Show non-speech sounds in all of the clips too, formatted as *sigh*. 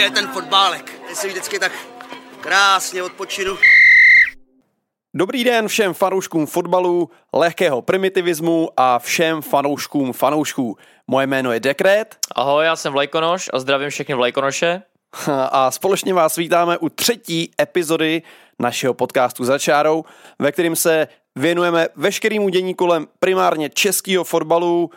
je ten fotbálek. Já si vždycky tak krásně odpočinu. Dobrý den všem fanouškům fotbalu, lehkého primitivismu a všem fanouškům fanoušků. Moje jméno je Dekret. Ahoj, já jsem Vlajkonoš a zdravím všechny Vlajkonoše. *laughs* A společně vás vítáme u třetí epizody našeho podcastu za čárou, ve kterým se věnujeme veškerým dění kolem primárně českého fotbalu,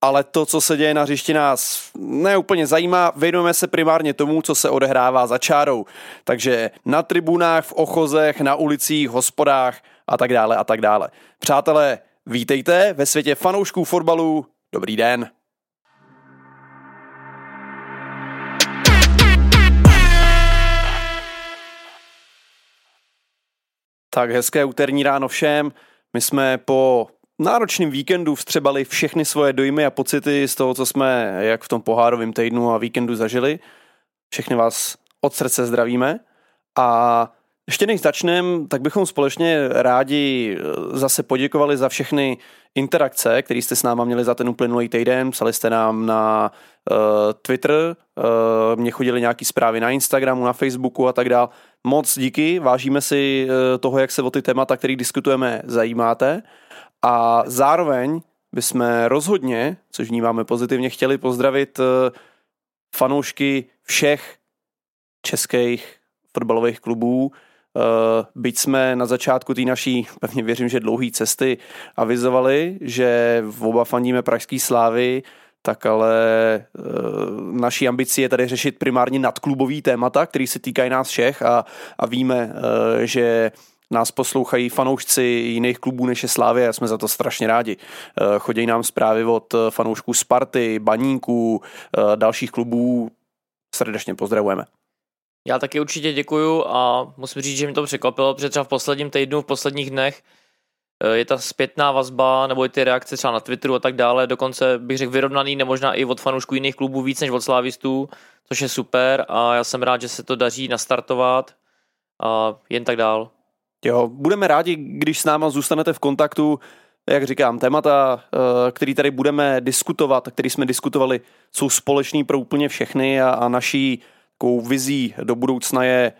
ale to, co se děje na hřišti nás neúplně zajímá, věnujeme se primárně tomu, co se odehrává za čárou. Takže na tribunách, v ochozech, na ulicích, hospodách a tak dále a tak dále. Přátelé, vítejte ve světě fanoušků fotbalu. Dobrý den. Tak hezké úterní ráno všem. My jsme po náročným víkendu vstřebali všechny svoje dojmy a pocity z toho, co jsme jak v tom pohárovém týdnu a víkendu zažili. Všechny vás od srdce zdravíme a ještě než začneme, tak bychom společně rádi eh, zase poděkovali za všechny interakce, které jste s náma měli za ten uplynulý týden. Psali jste nám na uh, Twitter, uh, mě chodili nějaký zprávy na Instagramu, na Facebooku a tak dále. Moc díky, vážíme si uh, toho, jak se o ty témata, které diskutujeme, zajímáte. A zároveň bychom rozhodně, což vnímáme pozitivně, chtěli pozdravit eh, fanoušky všech českých fotbalových klubů. Eh, byť jsme na začátku té naší, pevně věřím, že dlouhé cesty avizovali, že v oba fandíme pražský slávy, tak ale e, naší ambicí je tady řešit primárně nadklubový témata, který se týkají nás všech a, a víme, že nás poslouchají fanoušci jiných klubů než je Slávě a jsme za to strašně rádi. Eh, chodí nám zprávy od eh, fanoušků Sparty, Baníků, eh, dalších klubů. Srdečně pozdravujeme. Já taky určitě děkuju a musím říct, že mi to překvapilo, protože třeba v posledním týdnu, v posledních dnech je ta zpětná vazba nebo i ty reakce třeba na Twitteru a tak dále, dokonce bych řekl vyrovnaný, nemožná i od fanoušků jiných klubů víc než od slávistů, což je super a já jsem rád, že se to daří nastartovat a jen tak dál. Jo, budeme rádi, když s náma zůstanete v kontaktu, jak říkám, témata, eh, který tady budeme diskutovat, který jsme diskutovali, jsou společný pro úplně všechny a, a naší vizí do budoucna je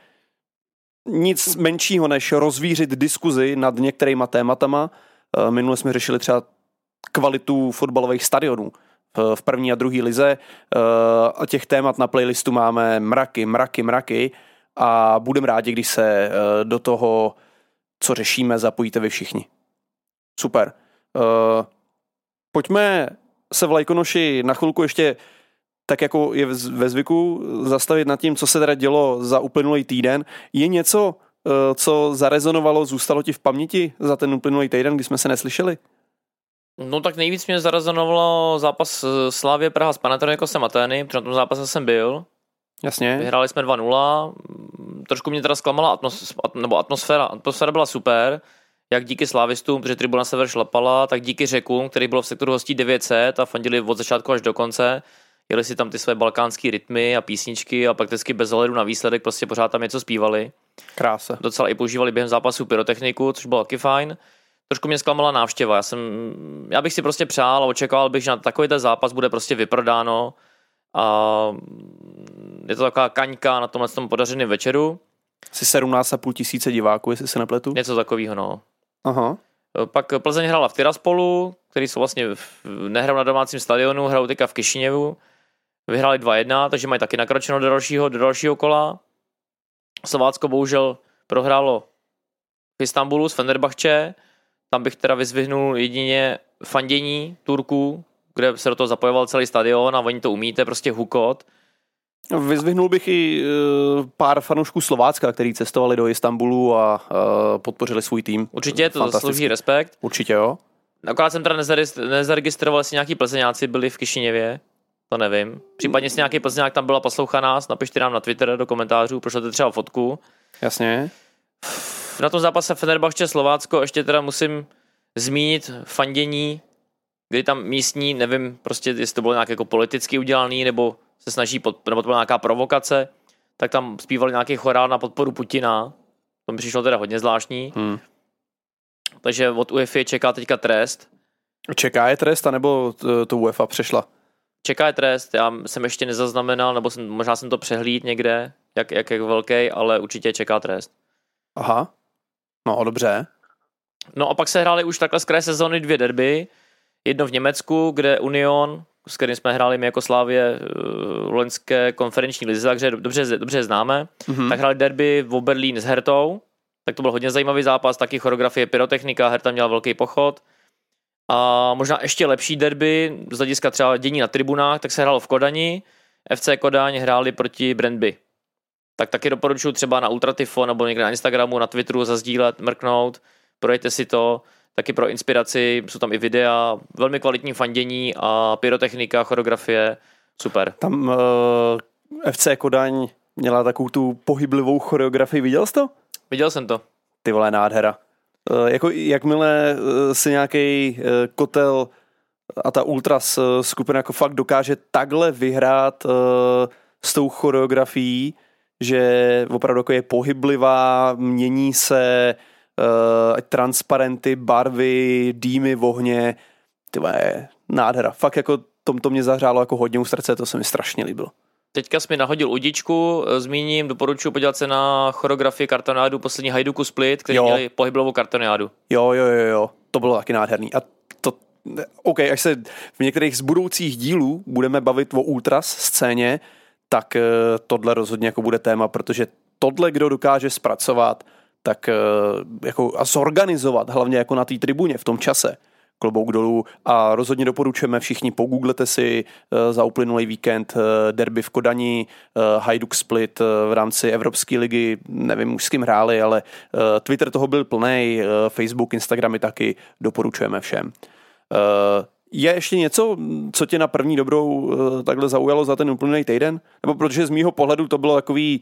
nic menšího, než rozvířit diskuzi nad některýma tématama. Eh, minule jsme řešili třeba kvalitu fotbalových stadionů v první a druhé lize. Eh, a těch témat na playlistu máme mraky, mraky, mraky. A budeme rádi, když se do toho co řešíme, zapojíte vy všichni. Super. Uh, pojďme se v Lajkonoši na chvilku ještě tak jako je ve zvyku zastavit nad tím, co se teda dělo za uplynulý týden. Je něco, uh, co zarezonovalo, zůstalo ti v paměti za ten uplynulý týden, kdy jsme se neslyšeli? No tak nejvíc mě zarezonovalo zápas Slávě Praha s Panathinaikosem Atény, protože na tom zápase jsem byl. Jasně. Vyhráli jsme 2-0, trošku mě teda zklamala atmos, nebo atmosféra. Atmosféra byla super, jak díky slávistům, protože tribuna sever šlapala, tak díky řekům, který byl v sektoru hostí 900 a fandili od začátku až do konce. Jeli si tam ty své balkánské rytmy a písničky a prakticky bez ohledu na výsledek prostě pořád tam něco zpívali. Krása. Docela i používali během zápasu pyrotechniku, což bylo taky fajn. Trošku mě zklamala návštěva. Já, jsem, já bych si prostě přál a očekával bych, že na takový ten zápas bude prostě vyprodáno a je to taková kaňka na tomhle tom podařeném večeru. Asi 17,5 tisíce diváků, jestli se nepletu. Něco takového, no. Aha. Pak Plzeň hrála v Tiraspolu, který jsou vlastně nehrál na domácím stadionu, hrajou teďka v Kišiněvu. Vyhráli 2-1, takže mají taky nakročeno do dalšího, do dalšího kola. Slovácko bohužel prohrálo v Istanbulu s Fenerbahče. Tam bych teda vyzvihnul jedině fandění Turků, kde se do toho zapojoval celý stadion a oni to umíte, prostě hukot. Vyzvihnul bych i uh, pár fanoušků Slovácka, kteří cestovali do Istanbulu a uh, podpořili svůj tým. Určitě, to zaslouží respekt. Určitě jo. Akorát jsem teda nezaregistroval, jestli nějaký plzeňáci byli v Kišiněvě. To nevím. Případně, jestli nějaký plzeňák tam byla poslouchá nás, napište nám na Twitter do komentářů, pošlete třeba fotku. Jasně. Na tom zápase Fenerbahce Slovácko ještě teda musím zmínit fandění kdy tam místní, nevím, prostě jestli to bylo nějak jako politicky udělaný, nebo se snaží, pod, nebo to byla nějaká provokace, tak tam zpívali nějaký chorál na podporu Putina. To mi přišlo teda hodně zvláštní. Hmm. Takže od UEFA čeká teďka trest. Čeká je trest, anebo to UEFA přešla? čeká je trest, já jsem ještě nezaznamenal, nebo jsem, možná jsem to přehlíd někde, jak, jak, jak velký, ale určitě čeká trest. Aha. No, dobře. No a pak se hrály už takhle z kraje sezóny dvě derby. Jedno v Německu, kde Union, s kterým jsme hráli my jako Slávě v loňské konferenční lize, takže dobře, dobře známe, mm-hmm. tak hráli derby v Oberlín s Hertou, tak to byl hodně zajímavý zápas, taky choreografie pyrotechnika, Herta měla velký pochod. A možná ještě lepší derby z hlediska třeba dění na tribunách, tak se hrálo v Kodani. FC Kodaň hráli proti Brandby. Tak taky doporučuji třeba na Ultratifo nebo někde na Instagramu, na Twitteru zazdílet, mrknout, projďte si to, taky pro inspiraci, jsou tam i videa, velmi kvalitní fandění a pyrotechnika, choreografie, super. Tam uh, eh, FC Kodaň měla takovou tu pohyblivou choreografii, viděl jsi to? Viděl jsem to. Ty vole, nádhera. Uh, jako jakmile uh, si nějaký uh, kotel a ta Ultras uh, skupina jako fakt dokáže takhle vyhrát uh, s tou choreografií, že opravdu jako je pohyblivá, mění se, uh, transparenty, barvy, dýmy ohně, ty je nádhera. Fakt jako tom to mě zahřálo jako hodně u srdce, to se mi strašně líbilo. Teďka jsi mi nahodil udičku, eh, zmíním, doporučuji podívat se na choreografii kartonádu poslední Hajduku Split, který jo. měli pohyblovou kartonádu. Jo, jo, jo, jo, to bylo taky nádherný. A to, OK, až se v některých z budoucích dílů budeme bavit o ultras scéně, tak eh, tohle rozhodně jako bude téma, protože tohle, kdo dokáže zpracovat, tak eh, jako a zorganizovat, hlavně jako na té tribuně v tom čase, klobouk dolů a rozhodně doporučujeme všichni, pogooglete si uh, za uplynulý víkend uh, derby v Kodani, Hajduk Split v rámci Evropské ligy, nevím už s kým hráli, ale Twitter toho byl plný, Facebook, Instagramy taky, doporučujeme všem. Je ještě něco, co tě na první dobrou takhle zaujalo za ten uplynulý týden? Nebo protože z mýho pohledu to bylo takový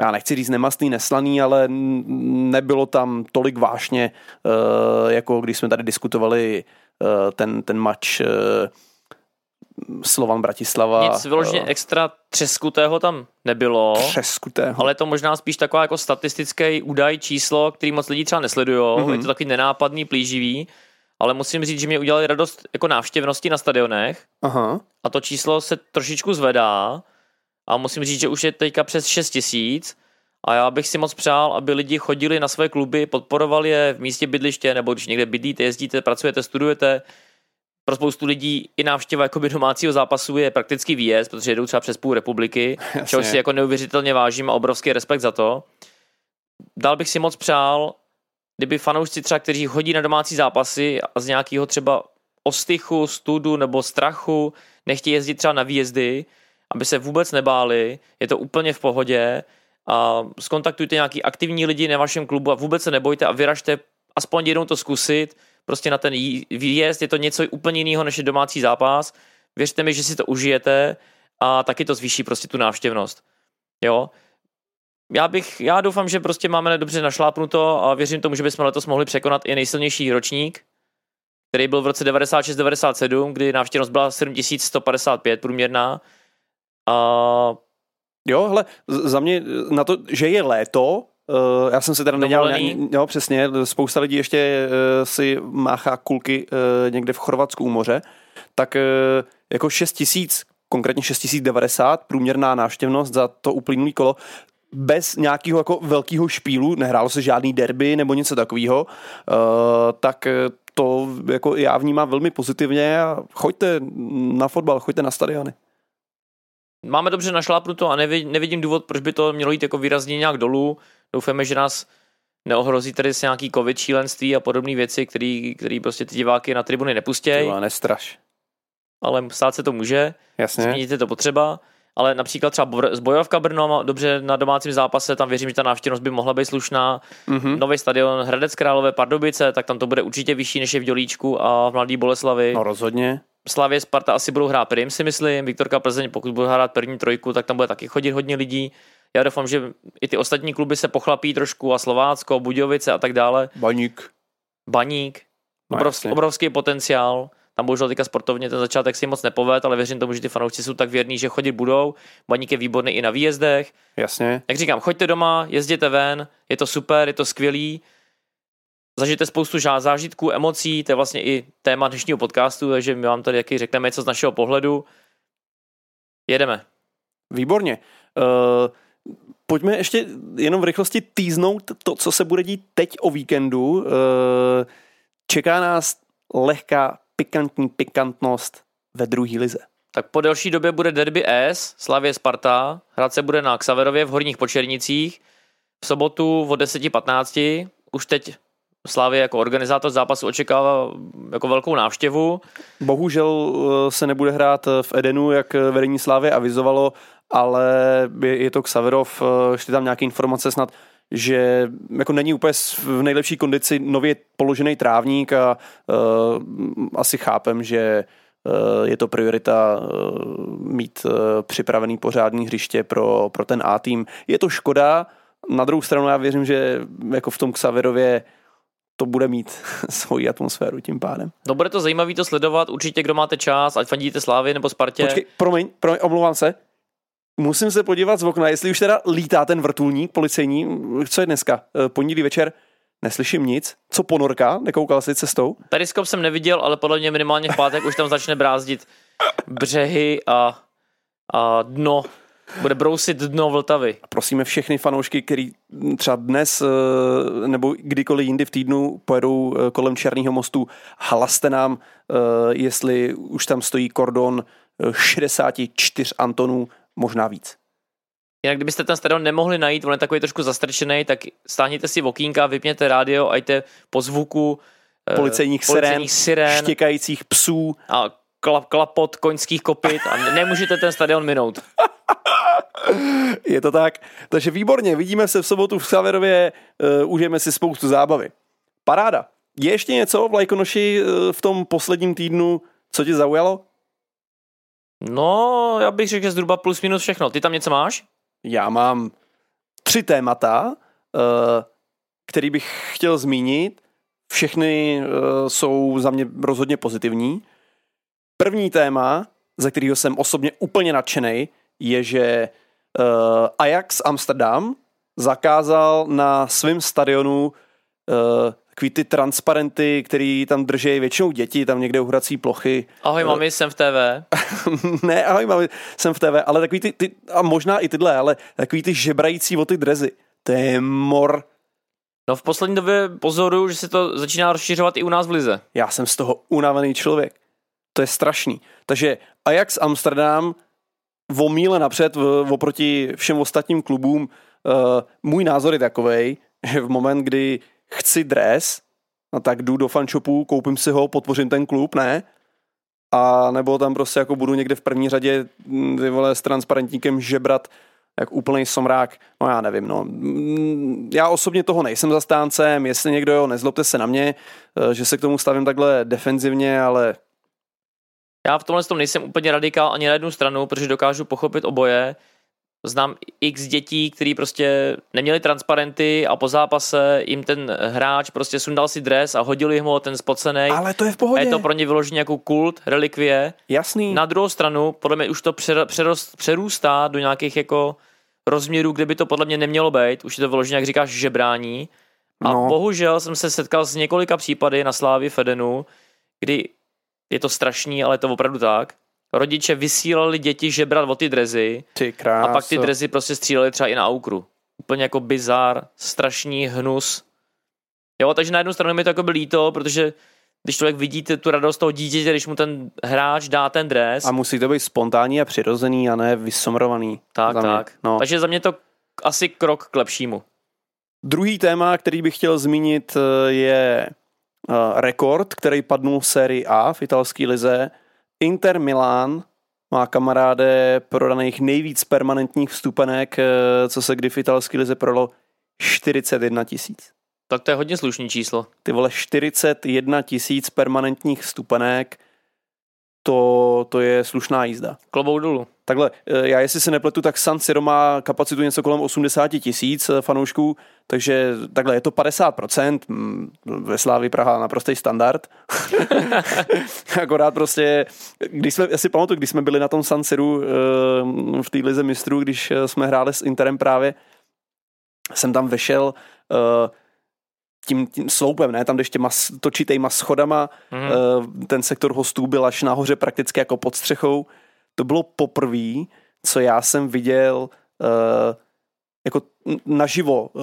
já nechci říct nemastný, neslaný, ale nebylo tam tolik vášně, eh, jako když jsme tady diskutovali eh, ten, ten match eh, Slovan Bratislava. Nic vyloženě extra třeskutého tam nebylo. Třeskutého. Ale je to možná spíš taková jako statistický údaj, číslo, který moc lidí třeba nesledují. Mm-hmm. Je to takový nenápadný, plíživý. Ale musím říct, že mě udělali radost jako návštěvnosti na stadionech. Aha. A to číslo se trošičku zvedá a musím říct, že už je teďka přes 6 tisíc a já bych si moc přál, aby lidi chodili na své kluby, podporovali je v místě bydliště, nebo když někde bydlíte, jezdíte, pracujete, studujete. Pro spoustu lidí i návštěva jakoby domácího zápasu je prakticky výjezd, protože jedou třeba přes půl republiky, *laughs* čehož si jako neuvěřitelně vážím a obrovský respekt za to. Dal bych si moc přál, kdyby fanoušci třeba, kteří chodí na domácí zápasy a z nějakého třeba ostychu, studu nebo strachu nechtějí jezdit třeba na výjezdy, aby se vůbec nebáli, je to úplně v pohodě a skontaktujte nějaký aktivní lidi na vašem klubu a vůbec se nebojte a vyražte aspoň jednou to zkusit, prostě na ten výjezd, je to něco úplně jiného než je domácí zápas, věřte mi, že si to užijete a taky to zvýší prostě tu návštěvnost. Jo, já bych, já doufám, že prostě máme dobře našlápnuto a věřím tomu, že bychom letos mohli překonat i nejsilnější ročník, který byl v roce 96-97, kdy návštěvnost byla 7155 průměrná a Jo, hele, za mě na to, že je léto, Uh, já jsem si teda nedělal, jo, přesně, spousta lidí ještě uh, si máchá kulky uh, někde v Chorvatsku u moře, tak uh, jako 6 tisíc, konkrétně 6090 průměrná návštěvnost za to uplynulý kolo, bez nějakého jako velkého špílu, nehrálo se žádný derby nebo něco takového, uh, tak to jako já vnímám velmi pozitivně a choďte na fotbal, choďte na stadiony máme dobře našlápnuto a nevidím, nevidím důvod, proč by to mělo jít jako výrazně nějak dolů. Doufáme, že nás neohrozí tady s nějaký covid šílenství a podobné věci, které prostě ty diváky na tribuny nepustějí. nestraš. Ale stát se to může. Jasně. Zmínit je to potřeba. Ale například třeba Zbojovka Brno, dobře na domácím zápase, tam věřím, že ta návštěvnost by mohla být slušná. Mm-hmm. Nový stadion Hradec Králové Pardubice, tak tam to bude určitě vyšší než je v Dělíčku a v Mladý Boleslavi. No rozhodně. Slavě Sparta asi budou hrát prim, si myslím. Viktorka Plzeň, pokud budou hrát první trojku, tak tam bude taky chodit hodně lidí. Já doufám, že i ty ostatní kluby se pochlapí trošku a Slovácko, Budějovice a tak dále. Baník. Baník. No, obrovský, obrovský potenciál. Tam bohužel teďka sportovně ten začátek si moc nepoved, ale věřím tomu, že ty fanoušci jsou tak věrní, že chodit budou. Baník je výborný i na výjezdech. Jasně. Jak říkám, choďte doma, jezděte ven, je to super, je to skvělý zažijete spoustu zážitků, emocí, to je vlastně i téma dnešního podcastu, takže my vám tady taky řekneme něco z našeho pohledu. Jedeme. Výborně. Uh, pojďme ještě jenom v rychlosti týznout to, co se bude dít teď o víkendu. Uh, čeká nás lehká pikantní pikantnost ve druhé lize. Tak po delší době bude derby S, Slavě Sparta, hrát se bude na Xaverově v Horních Počernicích, v sobotu od 10.15, už teď Slávě jako organizátor zápasu očekává jako velkou návštěvu. Bohužel eh, se nebude hrát v Edenu, jak vedení Slávy avizovalo, ale je to Xaverov, eh, šly tam nějaké informace snad, že jako není úplně v nejlepší kondici nově položený trávník a uh, asi chápem, že uh, je to priorita uh, mít uh, připravený pořádný hřiště pro, pro ten A tým. Je to škoda, na druhou stranu já věřím, že jako v tom Xaverově to bude mít *laughs* svoji atmosféru tím pádem. No bude to zajímavé to sledovat, určitě kdo máte čas, ať fandíte Slávy nebo Spartě. Počkej, promiň, promiň, omlouvám se. Musím se podívat z okna, jestli už teda lítá ten vrtulník policejní. Co je dneska? Eh, pondělí večer? Neslyším nic. Co ponorka? Nekoukal jsi cestou? Periskop jsem neviděl, ale podle mě minimálně v pátek už tam začne brázdit břehy a, a dno bude brousit dno Vltavy. Prosíme všechny fanoušky, který třeba dnes eh, nebo kdykoliv jindy v týdnu pojedou eh, kolem Černého mostu, hlaste nám, jestli už tam stojí kordon 64 Antonů možná víc. Jinak kdybyste ten stadion nemohli najít, on je takový trošku zastrčený, tak stáhněte si okýnka, vypněte rádio a jděte po zvuku policejních, policejních sirén, štěkajících psů a klap, klapot koňských kopit a nemůžete ten stadion minout. *laughs* je to tak. Takže výborně, vidíme se v sobotu v Saverově, uh, užijeme si spoustu zábavy. Paráda. Je ještě něco v Lajkonoši uh, v tom posledním týdnu, co tě zaujalo? No, já bych řekl, že zhruba plus minus všechno. Ty tam něco máš? Já mám tři témata, eh, který bych chtěl zmínit. Všechny eh, jsou za mě rozhodně pozitivní. První téma, ze kterého jsem osobně úplně nadšený, je, že eh, Ajax Amsterdam zakázal na svém stadionu takový ty transparenty, který tam drží většinou děti, tam někde u hrací plochy. Ahoj mami, jsem v TV. *laughs* ne, ahoj mami, jsem v TV, ale takový ty, ty, a možná i tyhle, ale takový ty žebrající o ty drezy. To je mor. No v poslední době pozoruju, že se to začíná rozšiřovat i u nás v Lize. Já jsem z toho unavený člověk. To je strašný. Takže Ajax Amsterdam o míle napřed v, oproti všem ostatním klubům. Uh, můj názor je takový, že v moment, kdy chci dres, no tak jdu do fanshopu, koupím si ho, podpořím ten klub, ne? A nebo tam prostě jako budu někde v první řadě mm, ty vole s transparentníkem žebrat jak úplný somrák, no já nevím, no. Mm, já osobně toho nejsem zastáncem, jestli někdo jo, nezlobte se na mě, eh, že se k tomu stavím takhle defenzivně, ale já v tomhle tom nejsem úplně radikál ani na jednu stranu, protože dokážu pochopit oboje znám x dětí, který prostě neměli transparenty a po zápase jim ten hráč prostě sundal si dres a hodili mu ten spocený. Ale to je v pohodě. A je to pro ně vyloženě jako kult, relikvie. Jasný. Na druhou stranu, podle mě už to přerost, přerůstá do nějakých jako rozměrů, kde by to podle mě nemělo být. Už je to vyloženě, jak říkáš, žebrání. A no. bohužel jsem se setkal s několika případy na Slávě Fedenu, kdy je to strašný, ale je to opravdu tak, rodiče vysílali děti žebrat o ty drezy ty a pak ty drezy prostě stříleli třeba i na aukru. Úplně jako bizar, strašný hnus. Jo, takže na jednu stranu mi to jako by líto, protože když člověk vidí tu radost toho dítěte, když mu ten hráč dá ten dres. A musí to být spontánní a přirozený a ne vysomrovaný. Tak, tak. No. Takže za mě to asi krok k lepšímu. Druhý téma, který bych chtěl zmínit, eh, je rekord, který padnul v sérii A v italské lize Inter Milan má kamaráde prodaných nejvíc permanentních vstupenek, eh, co se kdy v italské lize prodalo 41 tisíc. Tak to je hodně slušný číslo. Ty vole 41 tisíc permanentních vstupenek, to, to je slušná jízda. Klobou dolů. Takhle, eh, já jestli se nepletu, tak San Siro má kapacitu něco kolem 80 tisíc eh, fanoušků, takže takhle je to 50%, mm, ve Slávi Praha naprostý standard. *laughs* *laughs* Akorát prostě, když jsme, já si pamatuju, když jsme byli na tom San Siru eh, v té lize mistrů, když jsme hráli s Interem právě, jsem tam vešel tím, tím sloupem, ne, tam, když těma točitejma schodama, mm. ten sektor hostů byl až nahoře prakticky jako pod střechou, to bylo poprvé, co já jsem viděl uh, jako naživo uh,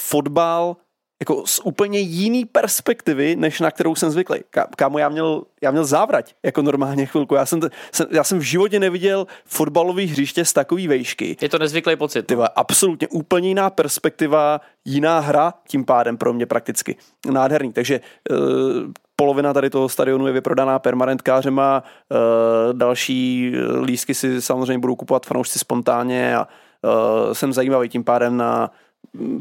fotbal jako z úplně jiný perspektivy, než na kterou jsem zvyklý. Ká, kámo, já měl, já měl závrať, jako normálně chvilku. Já jsem, t- jsem, já jsem v životě neviděl fotbalový hřiště z takový vejšky. Je to nezvyklý pocit. Ty vole, absolutně úplně jiná perspektiva, jiná hra tím pádem pro mě prakticky. Nádherný. Takže uh, polovina tady toho stadionu je vyprodaná permanentkářema, uh, další lísky si samozřejmě budou kupovat fanoušci spontánně a uh, jsem zajímavý tím pádem na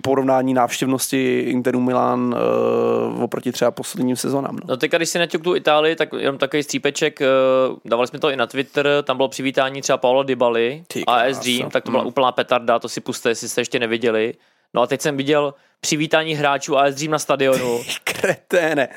porovnání návštěvnosti Interu Milan uh, oproti třeba posledním sezónám. No. No teďka, když si naťuk tu Itálii, tak jenom takový střípeček, eh, dávali jsme to i na Twitter, tam bylo přivítání třeba Paolo Dybali a krása. AS Dream, tak to byla Mm. úplná petarda, to si puste, jestli jste ještě neviděli. No a teď jsem viděl přivítání hráčů AS Dream na stadionu. Kreténe,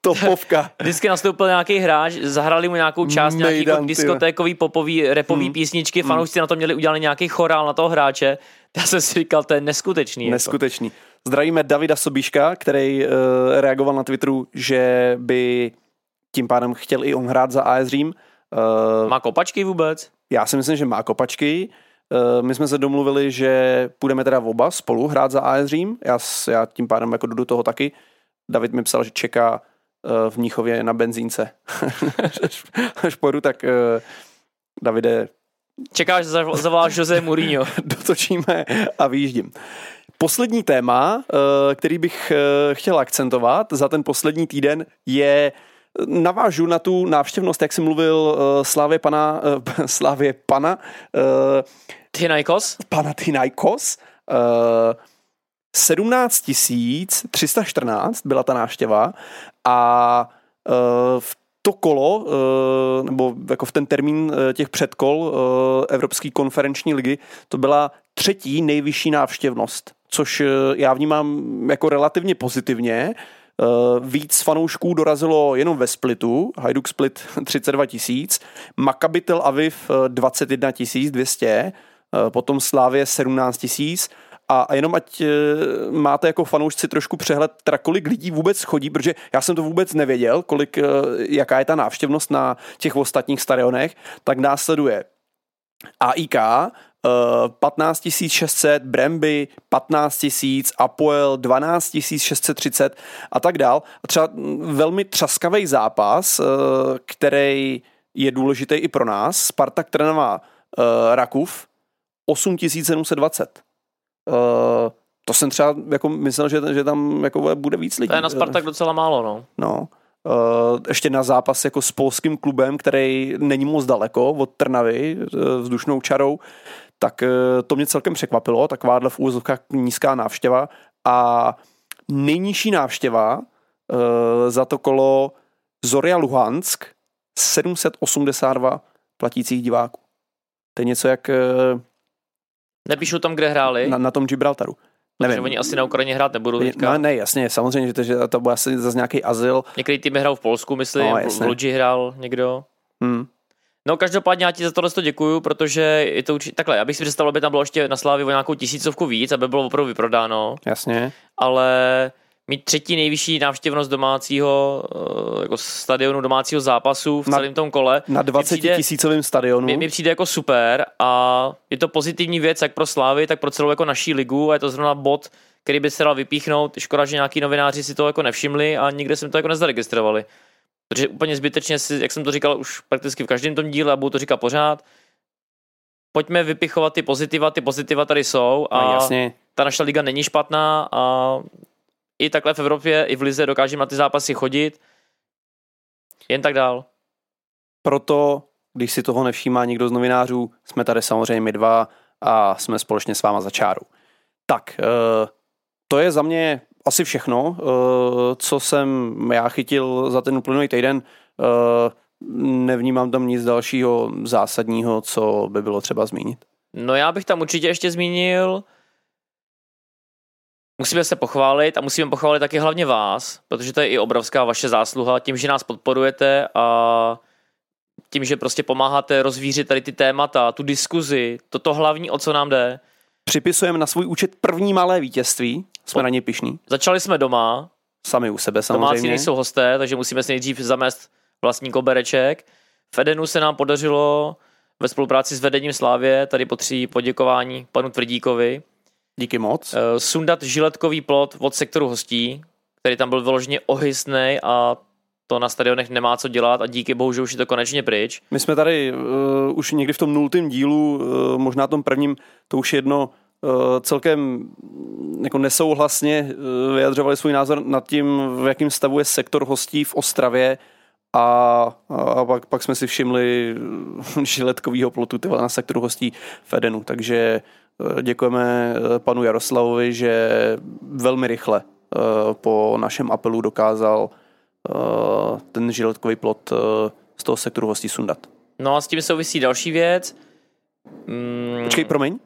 topovka. *laughs* Vždycky nastoupil nějaký hráč, zahrali mu nějakou část nějaký Mejdan, diskotékový, popový, repový Hmm. písničky, fanoušci na to měli udělaný nějaký chorál na toho hráče. *laughs* Já jsem si říkal, to je neskutečný. Jako. Neskutečný. Zdravíme Davida Sobíška, který uh, reagoval na Twitteru, že by tím pádem chtěl i on hrát za AS Řím. Uh, Má kopačky vůbec? já si myslím, že má kopačky. Uh, my jsme se domluvili, že půjdeme teda oba spolu hrát za AS Řím. Já, já tím pádem jako jdu do toho taky. David mi psal, že čeká uh, v Mnichově na benzínce. *laughs* až, až pojedu, tak uh, Davide, Čekáš, zav- zavoláš Jose Mourinho. *laughs* dotočíme a vyjíždím. Poslední téma, eh, který bych eh, chtěl akcentovat za ten poslední týden, je navážu na tu návštěvnost, jak jsem mluvil eh, Slávě pana, eh, *laughs* Slávě pana, eh, Ty Nikos? Panathinaikos. eh, 17 314 byla ta návštěva a eh, v to kolo, eh, nebo jako v ten termín eh, těch předkol eh, Evropské konferenční ligy, to byla třetí nejvyšší návštěvnost, což já vnímám jako relativně pozitivně. Víc fanoušků dorazilo jenom ve Splitu, Hajduk Split *laughs* 32 tisíc, Maccabi Tel Aviv eh, 21 200, eh, potom Slávě 17 tisíc a, jenom ať e, máte jako fanoušci trošku přehled, teda kolik lidí vůbec chodí, protože já jsem to vůbec nevěděl, kolik, e, jaká je ta návštěvnost na těch ostatních stadionech, tak následuje AIK, e, 15 600, Bremby 15 000, Apoel 12 630 a tak dál. A třeba velmi třaskavý zápas, e, který je důležitý i pro nás, Spartak e, Rakův 8720. Uh, to jsem třeba jako myslel, že, že tam jako bude víc lidí. To je na Spartak docela málo, no. No. Uh, ještě na zápas jako s polským klubem, který není moc daleko od Trnavy uh, vzdušnou čarou, tak uh, to mě celkem překvapilo, takováhle v úvozovkách nízká návštěva a nejnižší návštěva uh, za to kolo Zoria Luhansk 782 platících diváků. To je něco jak Nepíšu tam, kde hráli, na, na tom Gibraltaru. protože Nevím. oni asi na Ukrajině hrát nebudou teďka. No, ne, jasně, samozřejmě, že to, že to bude asi zase nějaký azyl. Některý týmy hrál v Polsku, myslím, No, v jasně. Luigi hrál někdo. Hmm. No každopádně já ti za tohle to děkuju, protože je to určitě, takhle, já bych si představil, aby tam bylo ještě na Slávě o nějakou tisícovku víc, aby bylo opravdu vyprodáno, Jasně. ale mít třetí nejvyšší návštěvnost domácího eh, jako stadionu domácího zápasu v Na- celém tom kole, Na 20 přijde- tisícovém stadionu. mi, mi přijde jako super a je to pozitivní věc jak pro Slávy, tak pro celou jako naší ligu a je to zrovna bod, který by se dal vypíchnout. Škoda, že nějaký novináři si to jako nevšimli a nikde jsme to jako nezaregistrovali. Protože úplně zbytečně si, jak jsem to říkal už prakticky v každém tom díle a budu to říkat pořád, pojďme vypichovat ty pozitiva, ty pozitiva tady jsou a no, jasně. ta naša liga není špatná a i takhle v Evropě, i v Lize dokážeme na ty zápasy chodit. Jen tak dál. Proto, když si toho nevšímá někdo z novinářů, jsme tady samozřejmě my dva a jsme společně s váma za čárou. Tak, eh, to je za mě asi všechno, eh, co jsem já chytil za ten uplynulý týden. Eh, Nevnímám tam nic dalšího zásadního, co by bylo třeba zmínit. No já bych tam určitě ještě zmínil, musíme se pochválit a musíme pochválit taky hlavně vás, protože to je i obrovská vaše zásluha tím, že nás podporujete a tím, že prostě pomáháte rozvířit tady ty témata, tu diskuzi, toto hlavní, o co nám jde. Připisujeme na svůj účet první malé vítězství, jsme O- na ně pišní, Začali jsme doma, sami u sebe domácí samozřejmě. nejsou hosté, takže musíme si nejdřív zamést vlastní kobereček. V Edenu se nám podařilo ve spolupráci s vedením Slávě, tady potří poděkování panu Tvrdíkovi, Díky moc. eh, sundat žiletkový plot od sektoru hostí, který tam byl vyloženě ohysný a to na stadionech nemá co dělat a díky bohu, že už je to konečně pryč. My jsme tady uh, už někdy v tom nultém dílu, uh, možná tom prvním, to už jedno uh, celkem mm, jako nesouhlasně uh, vyjadřovali svůj názor nad tím, v jakém stavu je sektor hostí v Ostravě a, a pak, pak jsme si všimli uh, *laughs* žiletkovýho plotu tyhle, na sektoru hostí v Edenu, takže uh, děkujeme uh, panu Jaroslavovi, že velmi rychle uh, po našem apelu dokázal uh, ten žiletkový plot z toho sektoru hostí sundat. No a s tím souvisí další věc. Mm, Počkej, promiň.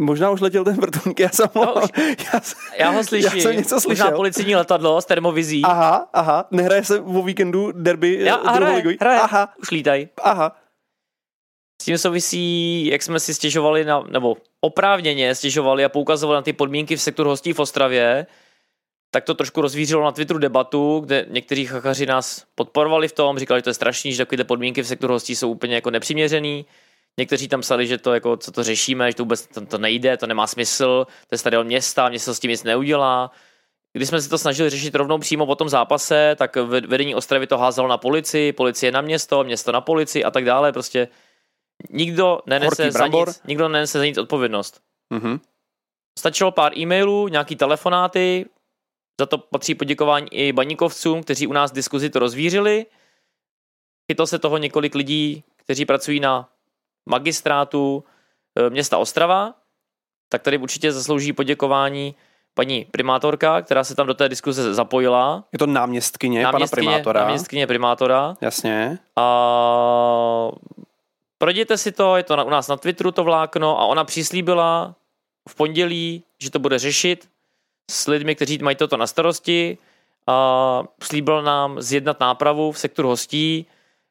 Možná už letěl ten vrtulník, já jsem No, ho, už- *laughs* já, já ho slyším. Já jsem něco Možná slyšel. policijní letadlo s termovizí. Aha, aha, nehraje se o víkendu derby Já, eh, a hraje, hraje. Aha, Už lítaj. aha. S tím souvisí, jak jsme si stěžovali na, nebo oprávněně stěžovali a poukazovali na ty podmínky v sektoru hostí v Ostravě, tak to trošku rozvířilo na Twitteru debatu, kde někteří chachaři nás podporovali v tom, říkali, že to je strašný, že takové podmínky v sektoru hostí jsou úplně jako nepřiměřený. Někteří tam psali, že to jako, co to řešíme, že to vůbec to, to nejde, to nemá smysl, to je stadion města, město s tím nic neudělá. Když jsme se to snažili řešit rovnou přímo po tom zápase, tak ve- vedení Ostravy to házelo na policii, policie na město, město na policii a tak dále. Prostě nikdo nenese, za nic, nikdo nenese za nic odpovědnost. Mhm. Stačilo pár e-mailů, nějaký telefonáty, za to patří poděkování i baníkovcům, kteří u nás diskuzi to rozvířili. Chytlo se toho několik lidí, kteří pracují na magistrátu e, města Ostrava, tak tady určitě zaslouží poděkování paní primátorka, která se tam do té diskuze zapojila. Je to náměstkyně, pana Náměstkyně- primátora. Náměstkyně primátora. Jasně. A projděte si to, je to na, u nás na Twitteru to vlákno a ona přislíbila v pondělí, že to bude řešit s lidmi, kteří mají toto na starosti a slíbil nám zjednat nápravu v sektoru hostí.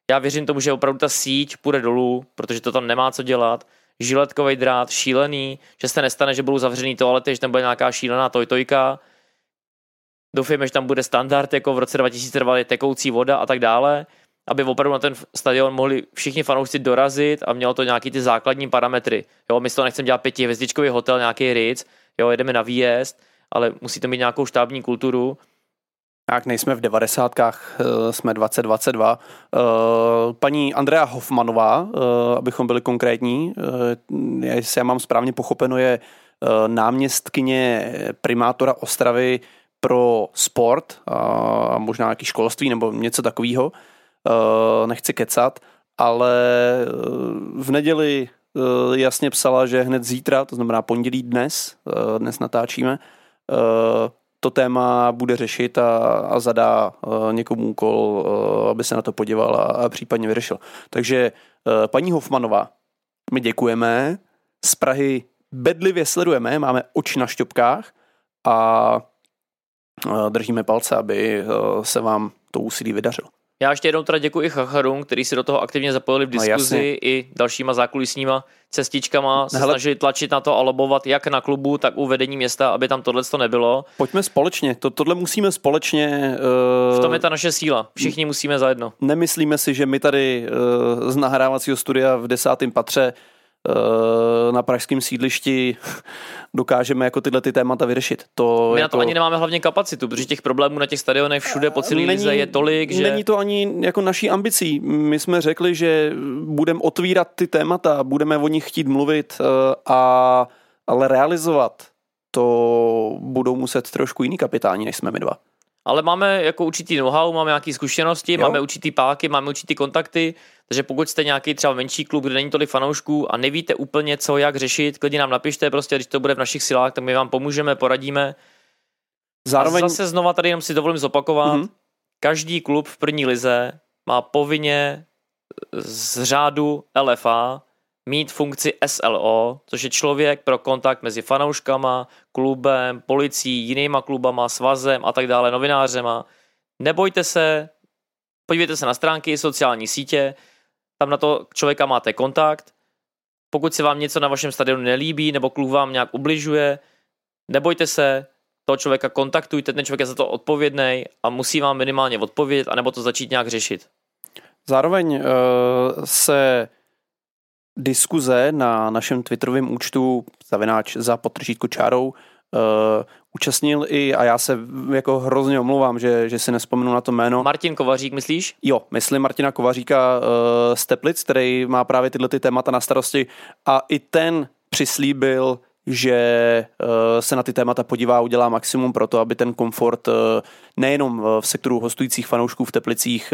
Já věřím tomu, že opravdu ta síť půjde dolů, protože to tam nemá co dělat. Žiletkový drát, šílený, že se nestane, že budou zavřený toalety, že tam bude nějaká šílená tojtojka. Doufejme, že tam bude standard, jako v roce 2002 je tekoucí voda a tak dále aby opravdu na ten stadion mohli všichni fanoušci dorazit a mělo to nějaký ty základní parametry. Jo, my z toho nechceme dělat pětihvězdičkový hotel, nějaký Ritz, jo, jedeme na výjezd, ale musí to mít nějakou štábní kulturu. Jak nejsme v devadesátkách, eh, jsme 2022. Eh, Paní Andrea Hofmanová, eh, abychom byli konkrétní, jestli já mám správně pochopeno, je náměstkyně primátora Ostravy pro sport a možná nějaký školství nebo něco takového. Eh, Nechci kecat, ale eh, v neděli eh, jasně psala, že hned zítra, to znamená pondělí dnes, dnes natáčíme, to téma bude řešit a, a zadá někomu úkol, aby se na to podíval a, a případně vyřešil. Takže paní Hofmanová, my děkujeme, z Prahy bedlivě sledujeme, máme oči na šťopkách a držíme palce, aby se vám to úsilí vydařilo. Já ještě jednou teda děkuji i chacharům, kteří si do toho aktivně zapojili v No, diskuzi jasně. i dalšíma zákulisníma cestičkama, se Hele. snažili tlačit na to a lobovat jak na klubu, tak u vedení města, aby tam tohle to nebylo. Pojďme společně, to, tohle musíme společně. Uh, V tom je ta naše síla. Všichni musíme zajedno. Nemyslíme si, že my tady uh, z nahrávacího studia v desátém patře na pražském sídlišti *laughs* dokážeme jako tyhle ty témata vyřešit. To My jako, na to ani nemáme hlavně kapacitu, protože těch problémů na těch stadionech všude po celé lize je tolik, že... Není to ani jako naší ambicí. My jsme řekli, že budeme otvírat ty témata, budeme o nich chtít mluvit, uh, a, ale realizovat to budou muset trošku jiný kapitáni, než jsme my dva. Ale máme jako určitý know-how, máme nějaké zkušenosti, Jo. máme určitý páky, máme určitý kontakty, takže pokud jste nějaký třeba menší klub, kde není tolik fanoušků a nevíte úplně co, jak řešit, klidně nám napište, prostě když to bude v našich silách, tak my vám pomůžeme, poradíme. Zároveň... A zase znova tady jenom si dovolím zopakovat, Mhm. mm-hmm. každý klub v první lize má povinně z řádu LFA mít funkci SLO, což je člověk pro kontakt mezi fanouškama, klubem, policií, jinýma klubama, svazem a tak dále, novinářema. Nebojte se, podívejte se na stránky, sociální sítě, tam na to člověka máte kontakt. Pokud se vám něco na vašem stadionu nelíbí nebo klub vám nějak ubližuje, nebojte se, toho člověka kontaktujte, ten člověk je za to odpovědný a musí vám minimálně odpovědět, anebo to začít nějak řešit. Zároveň uh, se diskuze na našem Twitterovém účtu zavináč za potržítko čárou uh, účastnil i, a já se jako hrozně omlouvám, že, že si nespomenu na to jméno. Martin Kovařík, myslíš? Jo, myslím Martina Kovaříka uh, z Teplic, který má právě tyhle ty témata na starosti a i ten přislíbil, že uh, se na ty témata podívá, udělá maximum pro to, aby ten komfort uh, nejenom v sektoru hostujících fanoušků v Teplicích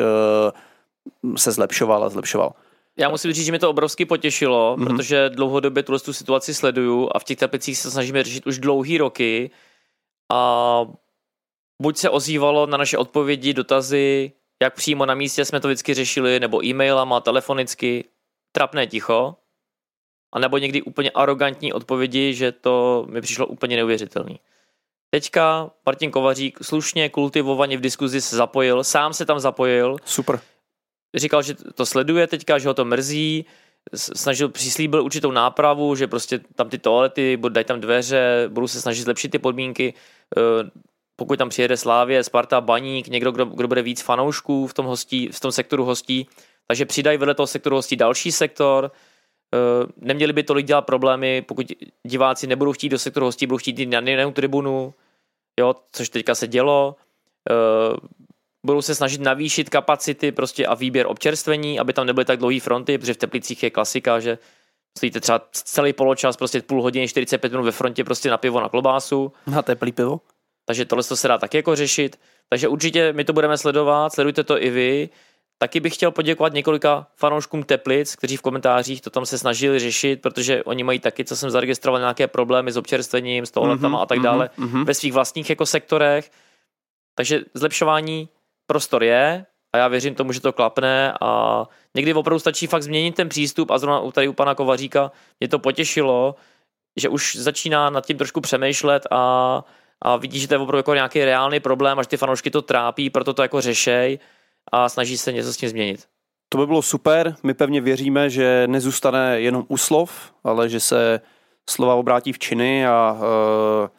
uh, se zlepšoval a zlepšoval. Já musím říct, že mě to obrovsky potěšilo, mm-hmm. protože dlouhodobě tuhle tu situaci sleduju a v těch Teplicích se snažíme řešit už dlouhý roky a buď se ozývalo na naše odpovědi, dotazy, jak přímo na místě jsme to vždycky řešili, nebo e-mailama, telefonicky, trapné ticho, a nebo někdy úplně arrogantní odpovědi, že to mi přišlo úplně neuvěřitelný. Teďka Martin Kovařík slušně, kultivovaně v diskuzi se zapojil, sám se tam zapojil. Super. Říkal, že to sleduje teďka, že ho to mrzí, snažil, přislíbil určitou nápravu, že prostě tam ty toalety, dají tam dveře, budou se snažit zlepšit ty podmínky. Eh, pokud tam přijede Slávě, Sparta, Baník, někdo, kdo, kdo bude víc fanoušků v tom, hostí, v tom sektoru hostí, takže přidají vedle toho sektoru hostí další sektor, eh, neměli by tolik dělat problémy, pokud diváci nebudou chtít do sektoru hostí, budou chtít jít na jinou tribunu, jo, což teďka se dělo. Budou se snažit navýšit kapacity prostě a výběr občerstvení, aby tam nebyly tak dlouhé fronty, protože v Teplicích je klasika, že stojíte třeba celý poločas, prostě půl hodiny, 45 minut ve frontě prostě na pivo, na klobásu. Na teplý pivo. Takže tohle se dá taky jako řešit. Takže určitě my to budeme sledovat, sledujte to i vy. Taky bych chtěl poděkovat několika fanouškům Teplic, kteří v komentářích to tam se snažili řešit, protože oni mají taky, co jsem zaregistroval, nějaké problémy s občerstvením, s toaletama mm-hmm, a tak dále mm-hmm. ve svých vlastních jako sektorech. Takže zlepšování prostor je a já věřím tomu, že to klapne a někdy opravdu stačí fakt změnit ten přístup a zrovna tady u pana Kovaříka mě to potěšilo, že už začíná nad tím trošku přemýšlet a, a vidí, že to je opravdu jako nějaký reálný problém a že ty fanoušky to trápí, proto to jako řešej a snaží se něco s tím změnit. To by bylo super, my pevně věříme, že nezůstane jenom u slov, ale že se slova obrátí v činy a uh,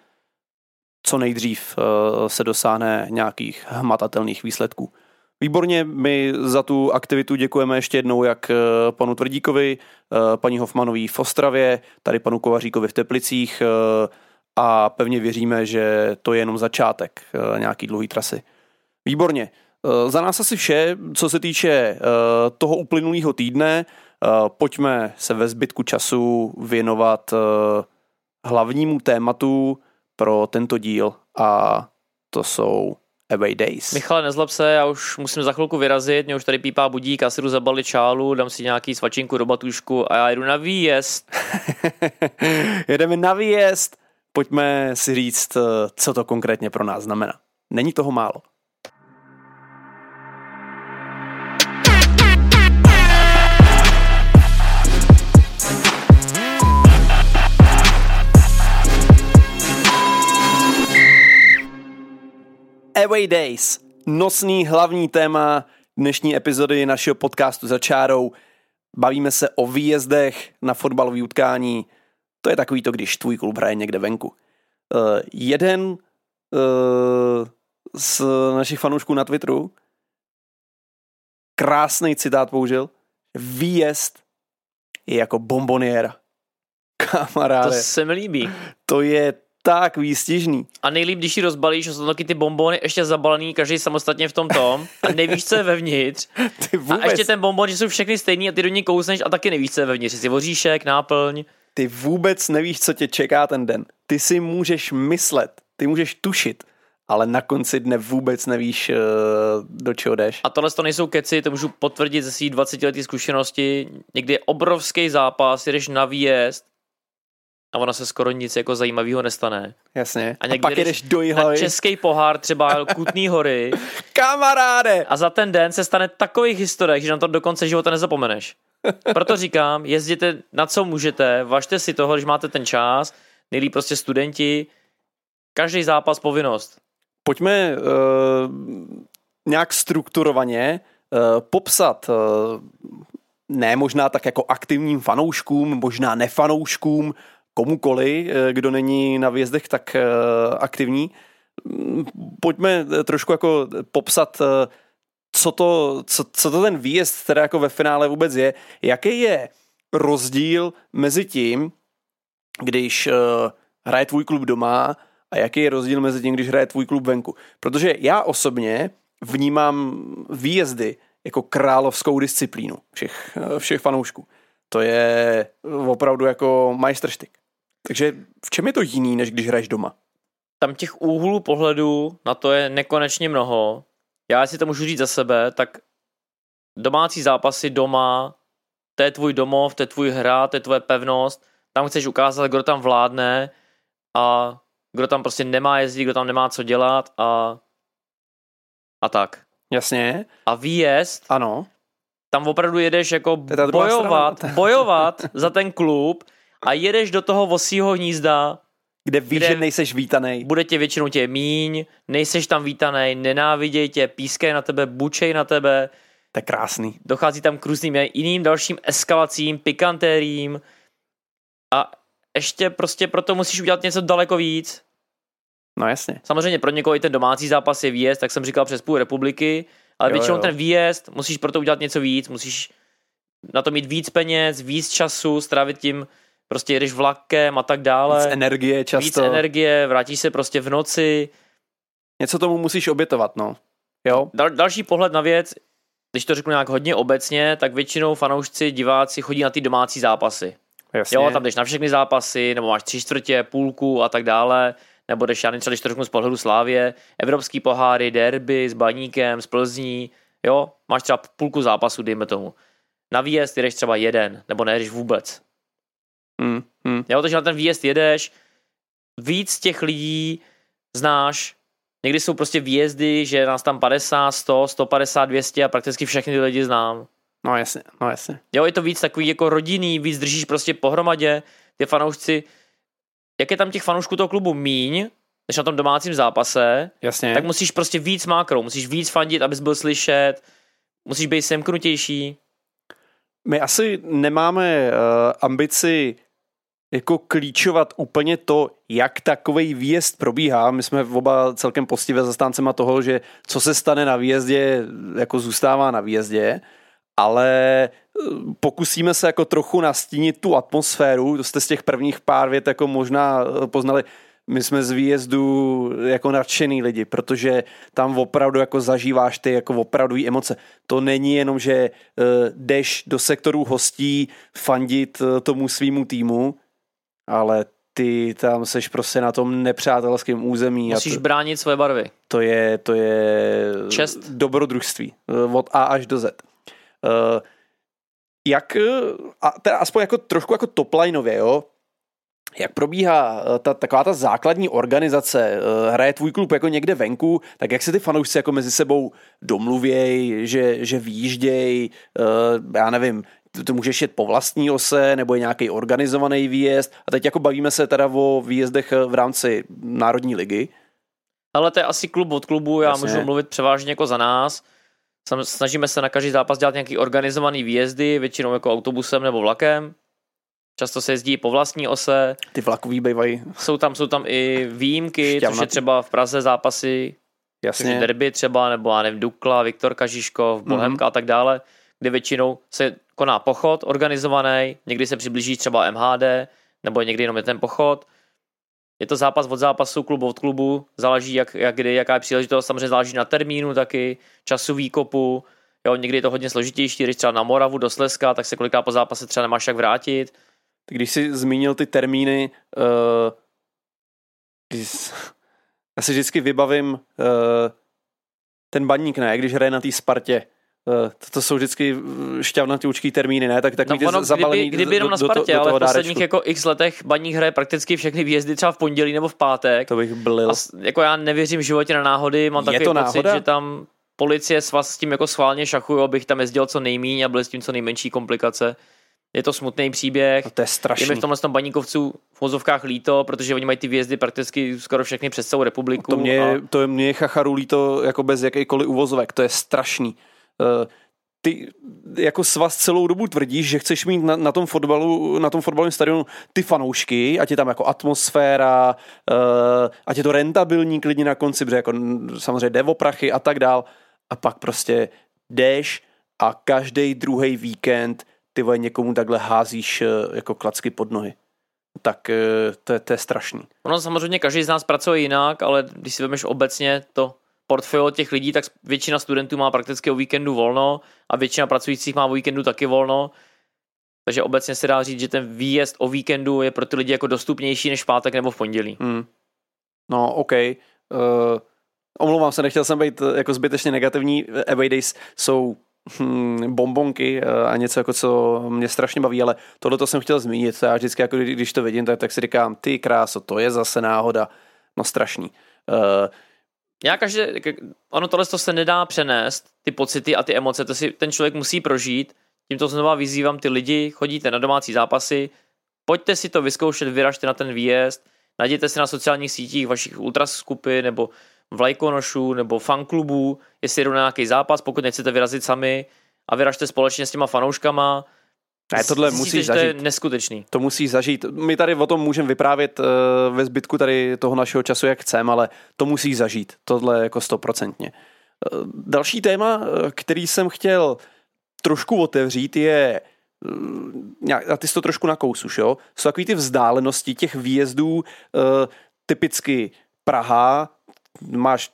co nejdřív eh, se dosáhne nějakých hmatatelných výsledků. Výborně, my za tu aktivitu děkujeme ještě jednou jak eh, panu Tvrdíkovi, eh, paní Hofmanový v Ostravě, tady panu Kovaříkovi v Teplicích a pevně věříme, že to je jenom začátek nějaký dlouhý trasy. Výborně. Za nás asi vše, co se týče toho uplynulého týdne. Pojďme se ve zbytku času věnovat hlavnímu tématu, pro tento díl a to jsou Away Days. Michale, nezlob se, já už musím za chvilku vyrazit, mě už tady pípá budík, já si jdu zabalit čálu, dám si nějaký svačinku do batušku a já jdu na výjezd. *laughs* Jedeme na výjezd, pojďme si říct, co to konkrétně pro nás znamená. Není toho málo. Away Days, nosný hlavní téma dnešní epizody našeho podcastu za čárou. Bavíme se o výjezdech na fotbalové utkání. To je takový to, když tvůj klub hraje někde venku. Uh, jeden uh, z našich fanoušků na Twitteru krásný citát použil. Výjezd je jako bomboniéra. Kamaráde. To se mi líbí. To je tak výstižný. A nejlíp, když ji rozbalíš, jsou taky ty bombony ještě zabalený, každý samostatně v tom tom a nevíš, co je vevnitř. *laughs* Ty vůbec... A ještě ten bonbon, že jsou všechny stejný a ty do ní kousneš a taky nevíš, co je vevnitř. Jsi voříšek, náplň. Ty vůbec nevíš, co tě čeká ten den. Ty si můžeš myslet, ty můžeš tušit, ale na konci dne vůbec nevíš, eh, do čeho jdeš. A tohle to nejsou keci, to můžu potvrdit ze svých 20 letých zkušenosti. Někdy je obrovský zápas, jdeš na výjezd, a ono se skoro nic jako zajímavého nestane. Jasně. A, a pak jdeš do Na český pohár, třeba Kutný hory. *laughs* Kamaráde! A za ten den se stane takových historiek, že na to do konce života nezapomeneš. *laughs* Proto říkám, jezděte na co můžete, važte si toho, když máte ten čas, nejlíp prostě studenti, každý zápas povinnost. Pojďme uh, nějak strukturovaně uh, popsat uh, ne možná tak jako aktivním fanouškům, možná nefanouškům, komukoli, eh, kdo není na výjezdech tak eh, aktivní. Mm, pojďme eh, trošku jako popsat co to, co, co to ten výjezd teda jako ve finále vůbec je. Jaký je rozdíl mezi tím, když hraje tvůj klub doma a jaký je rozdíl mezi tím, když hraje tvůj klub venku. Protože já osobně vnímám výjezdy jako královskou disciplínu všech, všech fanoušků. To je opravdu jako majstrštyk. Takže v čem je to jiný, než když hraješ doma? Tam těch úhlů pohledu na to je nekonečně mnoho. Já si to můžu říct za sebe, tak domácí zápasy doma, to je tvůj domov, to je tvůj hra, to je tvoje pevnost, tam chceš ukázat, kdo tam vládne a kdo tam prostě nemá jezdit, kdo tam nemá co dělat a, a tak. Jasně. A výjezd, Ano. tam opravdu jedeš jako bojovat, bojovat za ten klub a jedeš do toho vosího hnízda, Kde víš, Kde- že nejseš vítaný. bude tě většinou tě míň, nejseš tam vítaný, nenáviděj tě, pískej na tebe, bučej na tebe, To je krásný. dochází tam k různým jiným dalším eskalacím, pikantériím a ještě prostě proto musíš udělat něco daleko víc. No jasně. Samozřejmě pro někoho i ten domácí zápas je výjezd, tak jsem říkal přes půl republiky, ale Jo, většinou jo. ten výjezd musíš proto udělat něco víc, musíš na to mít víc peněz, víc času, strávit tím, prostě jedeš vlakem a tak dále. Víc energie často. víc energie, vrátíš se prostě v noci. Něco tomu musíš obětovat, no. Jo? Dal, další pohled na věc, když to řeknu nějak hodně obecně, tak většinou fanoušci, diváci chodí na ty domácí zápasy. Jasně. Jo, tam jdeš na všechny zápasy, nebo máš tři čtvrtě, půlku a tak dále, nebo jdeš, já nevím, třeba když to řeknu z pohledu Slávě, evropský poháry, derby s Baníkem, s Plzní, jo, máš třeba půlku zápasu, dejme tomu. Na výjezd jdeš třeba jeden, nebo nejdeš vůbec. Hmm, hmm. Jo, takže na ten výjezd jedeš, víc těch lidí znáš, někdy jsou prostě výjezdy, že nás tam 50, 100, 150, 200 a prakticky všechny ty lidi znám. No jasně, no jasně. Jo, je to víc takový jako rodinný, víc držíš prostě pohromadě, ty fanoušci, jak je tam těch fanoušků toho klubu míň, než na tom domácím zápase, Jasně. tak musíš prostě víc mákrou, musíš víc fandit, abys byl slyšet, musíš být semknutější. My asi nemáme uh, ambici jako klíčovat úplně to, jak takový výjezd probíhá. My jsme oba celkem postivé zastáncema toho, že co se stane na výjezdě, jako zůstává na výjezdě, ale eh, pokusíme se jako trochu nastínit tu atmosféru, to jste z těch prvních pár vět jako možná eh, poznali, my jsme z výjezdu jako nadšený lidi, protože tam opravdu jako zažíváš ty jako opravdový emoce. To není jenom, že uh, jdeš do sektoru hostí fandit tomu svýmu týmu, ale ty tam seš prostě na tom nepřátelském území Musíš a to, bránit svoje barvy. to je, to je Čest. dobrodružství uh, od A až do Z. Uh, jak, a teda aspoň jako trošku jako toplineově, jo, jak probíhá eh, ta, taková ta základní organizace, eh, hraje tvůj klub jako někde venku, tak jak se ty fanoušci jako mezi sebou domluvěj, že, že výjížděj, eh, já nevím, ty- můžeš jet po vlastní ose, nebo je nějaký organizovaný výjezd. A teď jako bavíme se teda o výjezdech eh, v rámci Národní ligy. Ale to je asi klub od klubu, já Jasně. můžu mluvit převážně jako za nás. Snažíme se na každý zápas dělat nějaký organizovaný výjezdy, většinou jako autobusem nebo vlakem. Často se jezdí po vlastní ose. Ty vlakový bývají, Jsou tam, jsou tam i výjimky, což Šťavnatý. je třeba v Praze zápasy, což jasně. derby třeba, nebo já nevím, Dukla, Viktor Kažiškov, Bohemka a tak dále, kde většinou se koná pochod organizovaný, někdy se přiblíží třeba MHD, nebo někdy jenom je ten pochod. Je to zápas od zápasu, klub od klubu, záleží jak, jak kdy, jaká je příležitost, samozřejmě záleží na termínu taky, času výkopu, jo, někdy je to hodně složitější, když třeba na Moravu do Slezska, tak se kolikrát po zápase třeba nemáš jak vrátit. Když jsi zmínil ty termíny, uh, když, já si vždycky vybavím uh, ten baník, ne, když hraje na té Spartě. Uh, to, to jsou vždycky eh, šťavnatoučký termíny, ne? Tak, tak No, ono, zabalený kdyby, kdyby jenom na do, Spartě, do, do ale v posledních dárečku. jako x letech baník hraje prakticky všechny výjezdy třeba v pondělí nebo v pátek. To bych blil. A jako já nevěřím v životě na náhody, mám Je takový pocit, náhoda? že tam policie s vás s tím jako schválně šachují, abych tam jezdil co nejmíň a byly s tím co nejmenší komplikace. Je to smutný příběh. No, to je Je strašný. mi v tomhle tom baníkovců v vozovkách líto, protože oni mají ty výjezdy prakticky skoro všechny přes celou republiku. To mě, a to je mě chacharů líto jako bez jakýkoliv uvozovek, to je strašný. Uh, ty jako svaz celou dobu tvrdíš, že chceš mít na, na tom fotbalu, na tom fotbalovém stadionu ty fanoušky, ať je tam jako atmosféra, uh, ať je to rentabilní klidně na konci, protože jako samozřejmě jde o prachy a tak dál, a pak prostě jdeš a každý druhý víkend ty vole někomu takhle házíš eh, jako klacky pod nohy. Tak eh, to je, to je strašný. Ono samozřejmě každý z nás pracuje jinak, ale když si vezmeš obecně to portfolio těch lidí, tak většina studentů má prakticky o víkendu volno a většina pracujících má o víkendu taky volno. Takže obecně se dá říct, že ten výjezd o víkendu je pro ty lidi jako dostupnější než v pátek nebo v pondělí. Hmm. No, OK. Uh, omlouvám se, nechtěl jsem být jako zbytečně negativní. Away Days jsou hmm, bombonky a něco, jako co mě strašně baví, ale tohle to jsem chtěl zmínit. Já vždycky, jako když to vidím, tak, tak si říkám, ty kráso, to je zase náhoda. No strašný. Uh, já každé, ono tohle to se nedá přenést, ty pocity a ty emoce, to si ten člověk musí prožít. Tímto znova vyzývám ty lidi, chodíte na domácí zápasy, pojďte si to vyzkoušet, vyražte na ten výjezd, najděte si na sociálních sítích vašich ultraskupy nebo vlajkonošů nebo fanklubů, jestli jdou na nějaký zápas, pokud nechcete vyrazit sami a vyražte společně s těma fanouškama. Ne, tohle musí že to je zažít. neskutečný. To musí zažít. My tady o tom můžeme vyprávět uh, ve zbytku tady toho našeho času, jak chceme, ale to musí zažít. Tohle jako stoprocentně. Uh, další téma, uh, který jsem chtěl trošku otevřít, je uh, a ty jsi to trošku nakous už, jo? Jsou takový ty vzdálenosti těch výjezdů, uh, typicky Praha, máš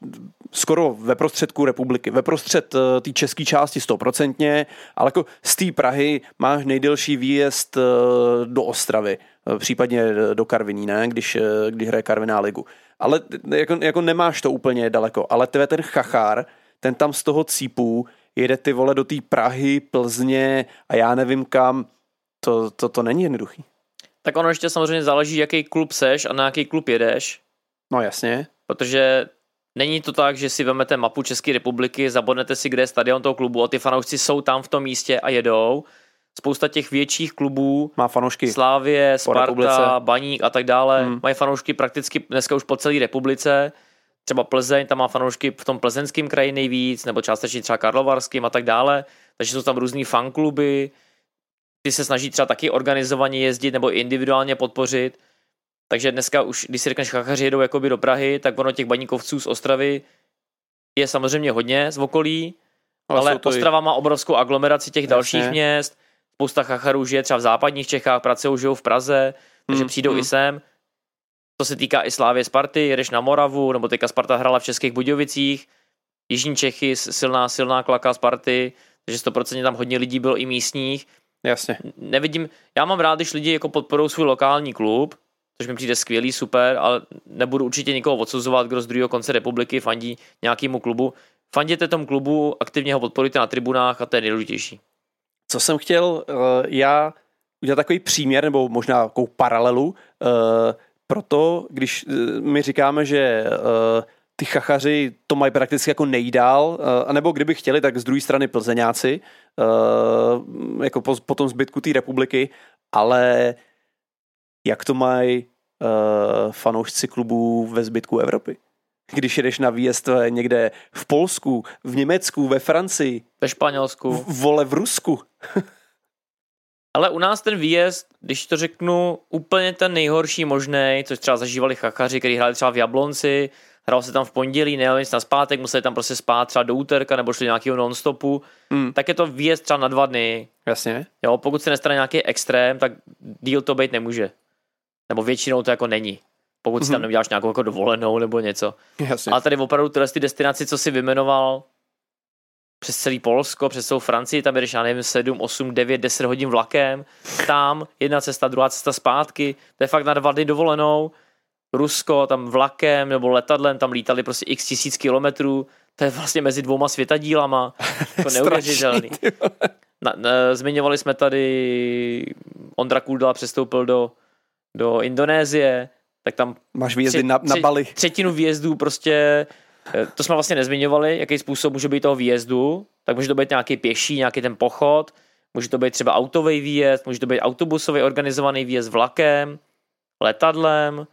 skoro ve prostředku republiky, ve prostřed eh, té české části stoprocentně, ale jako z té Prahy máš nejdelší výjezd eh, do Ostravy, eh, případně do Karviní, ne? Když, když hraje Karviná ligu. Ale jako, jako nemáš to úplně daleko, ale tebe ten chachár, ten tam z toho cípu jede ty vole do té Prahy, Plzně a já nevím kam, to, to, to není jednoduchý. Tak ono ještě samozřejmě záleží, jaký klub seš a na jaký klub jedeš. No jasně. Protože není to tak, že si vezmete mapu České republiky, zabodnete si, kde je stadion toho klubu a ty fanoušci jsou tam v tom místě a jedou. Spousta těch větších klubů, Má fanoušky. Slávě. Sparta, Baník a tak dále, hmm. mají fanoušky prakticky dneska už po celé republice. Třeba Plzeň, tam má fanoušky v tom plzeňském kraji nejvíc, nebo částečně třeba Karlovarským a tak dále. Takže jsou tam různý fankluby, ty se snaží třeba taky organizovaně jezdit nebo individuálně podpořit. Takže dneska už, když si řekneš, chachaři jedou jakoby do Prahy, tak ono těch baníkovců z Ostravy je samozřejmě hodně z okolí, ale, ale to i- Ostrava má obrovskou aglomeraci těch Jasně. dalších měst, spousta chacharů žije třeba v západních Čechách, pracují, žijou v Praze, takže Hmm, přijdou hmm. i sem. To se týká i Slávě Sparty, jedeš na Moravu, nebo teďka Sparta hrála v Českých Budějovicích, Jižní Čechy, silná, silná klaka Sparty, takže 100% tam hodně lidí bylo i místních. Jasně. Nevidím, já mám rád, když lidi jako podporují svůj lokální klub, což mi přijde skvělý, super, ale nebudu určitě nikoho odsuzovat, kdo z druhého konce republiky fandí nějakému klubu. Fanděte tomu klubu, aktivně ho podporujte na tribunách a to je nejdůležitější. co jsem chtěl uh, já udělat takový příměr, nebo možná takovou paralelu, uh, proto, když uh, my říkáme, že uh, ty chachaři to mají prakticky jako nejdál, uh, anebo kdyby chtěli, tak z druhé strany plzeňáci, uh, jako po, po tom zbytku té republiky, ale jak to mají uh, fanoušci klubů ve zbytku Evropy? Když jedeš na výjezd eh, někde v Polsku, v Německu, ve Francii, Ve Španělsku. v, vole v Rusku, *laughs* Ale u nás ten výjezd, když to řeknu, úplně ten nejhorší možný, což třeba zažívali chachaři, kteří hráli třeba v Jablonci, hrál se tam v pondělí, nejeli nic na zpátek, museli tam prostě spát třeba do úterka nebo šli nějakého non-stopu, Hmm. tak je to výjezd třeba na dva dny. Jasně. Jo, pokud se nestane nějaký extrém, tak díl to být nemůže. Nebo většinou to jako není. Pokud si tam Mhm. neuděláš nějakou jako dovolenou nebo něco. Jasně. Ale tady opravdu tyhle ty destinaci, co si vymenoval, přes celý Polsko, přes celou Francii, tam jedeš, já nevím, 7, 8, 9, 10 hodin vlakem, tam jedna cesta, druhá cesta zpátky, to je fakt na dva dny dovolenou, Rusko, tam vlakem nebo letadlem, tam lítali prostě x tisíc kilometrů, to je vlastně mezi dvouma světadílama, *laughs* to neuvěřitelný. Na, na, zmiňovali jsme tady, Ondra Kuldala přestoupil do, do Indonésie, tak tam Máš výjezdy na, na tři- Bali. Třetinu výjezdu prostě, eh, to jsme vlastně nezmiňovali, jaký způsob může být toho výjezdu, tak může to být nějaký pěší, nějaký ten pochod, může to být třeba autový výjezd, může to být autobusový organizovaný výjezd vlakem, letadlem,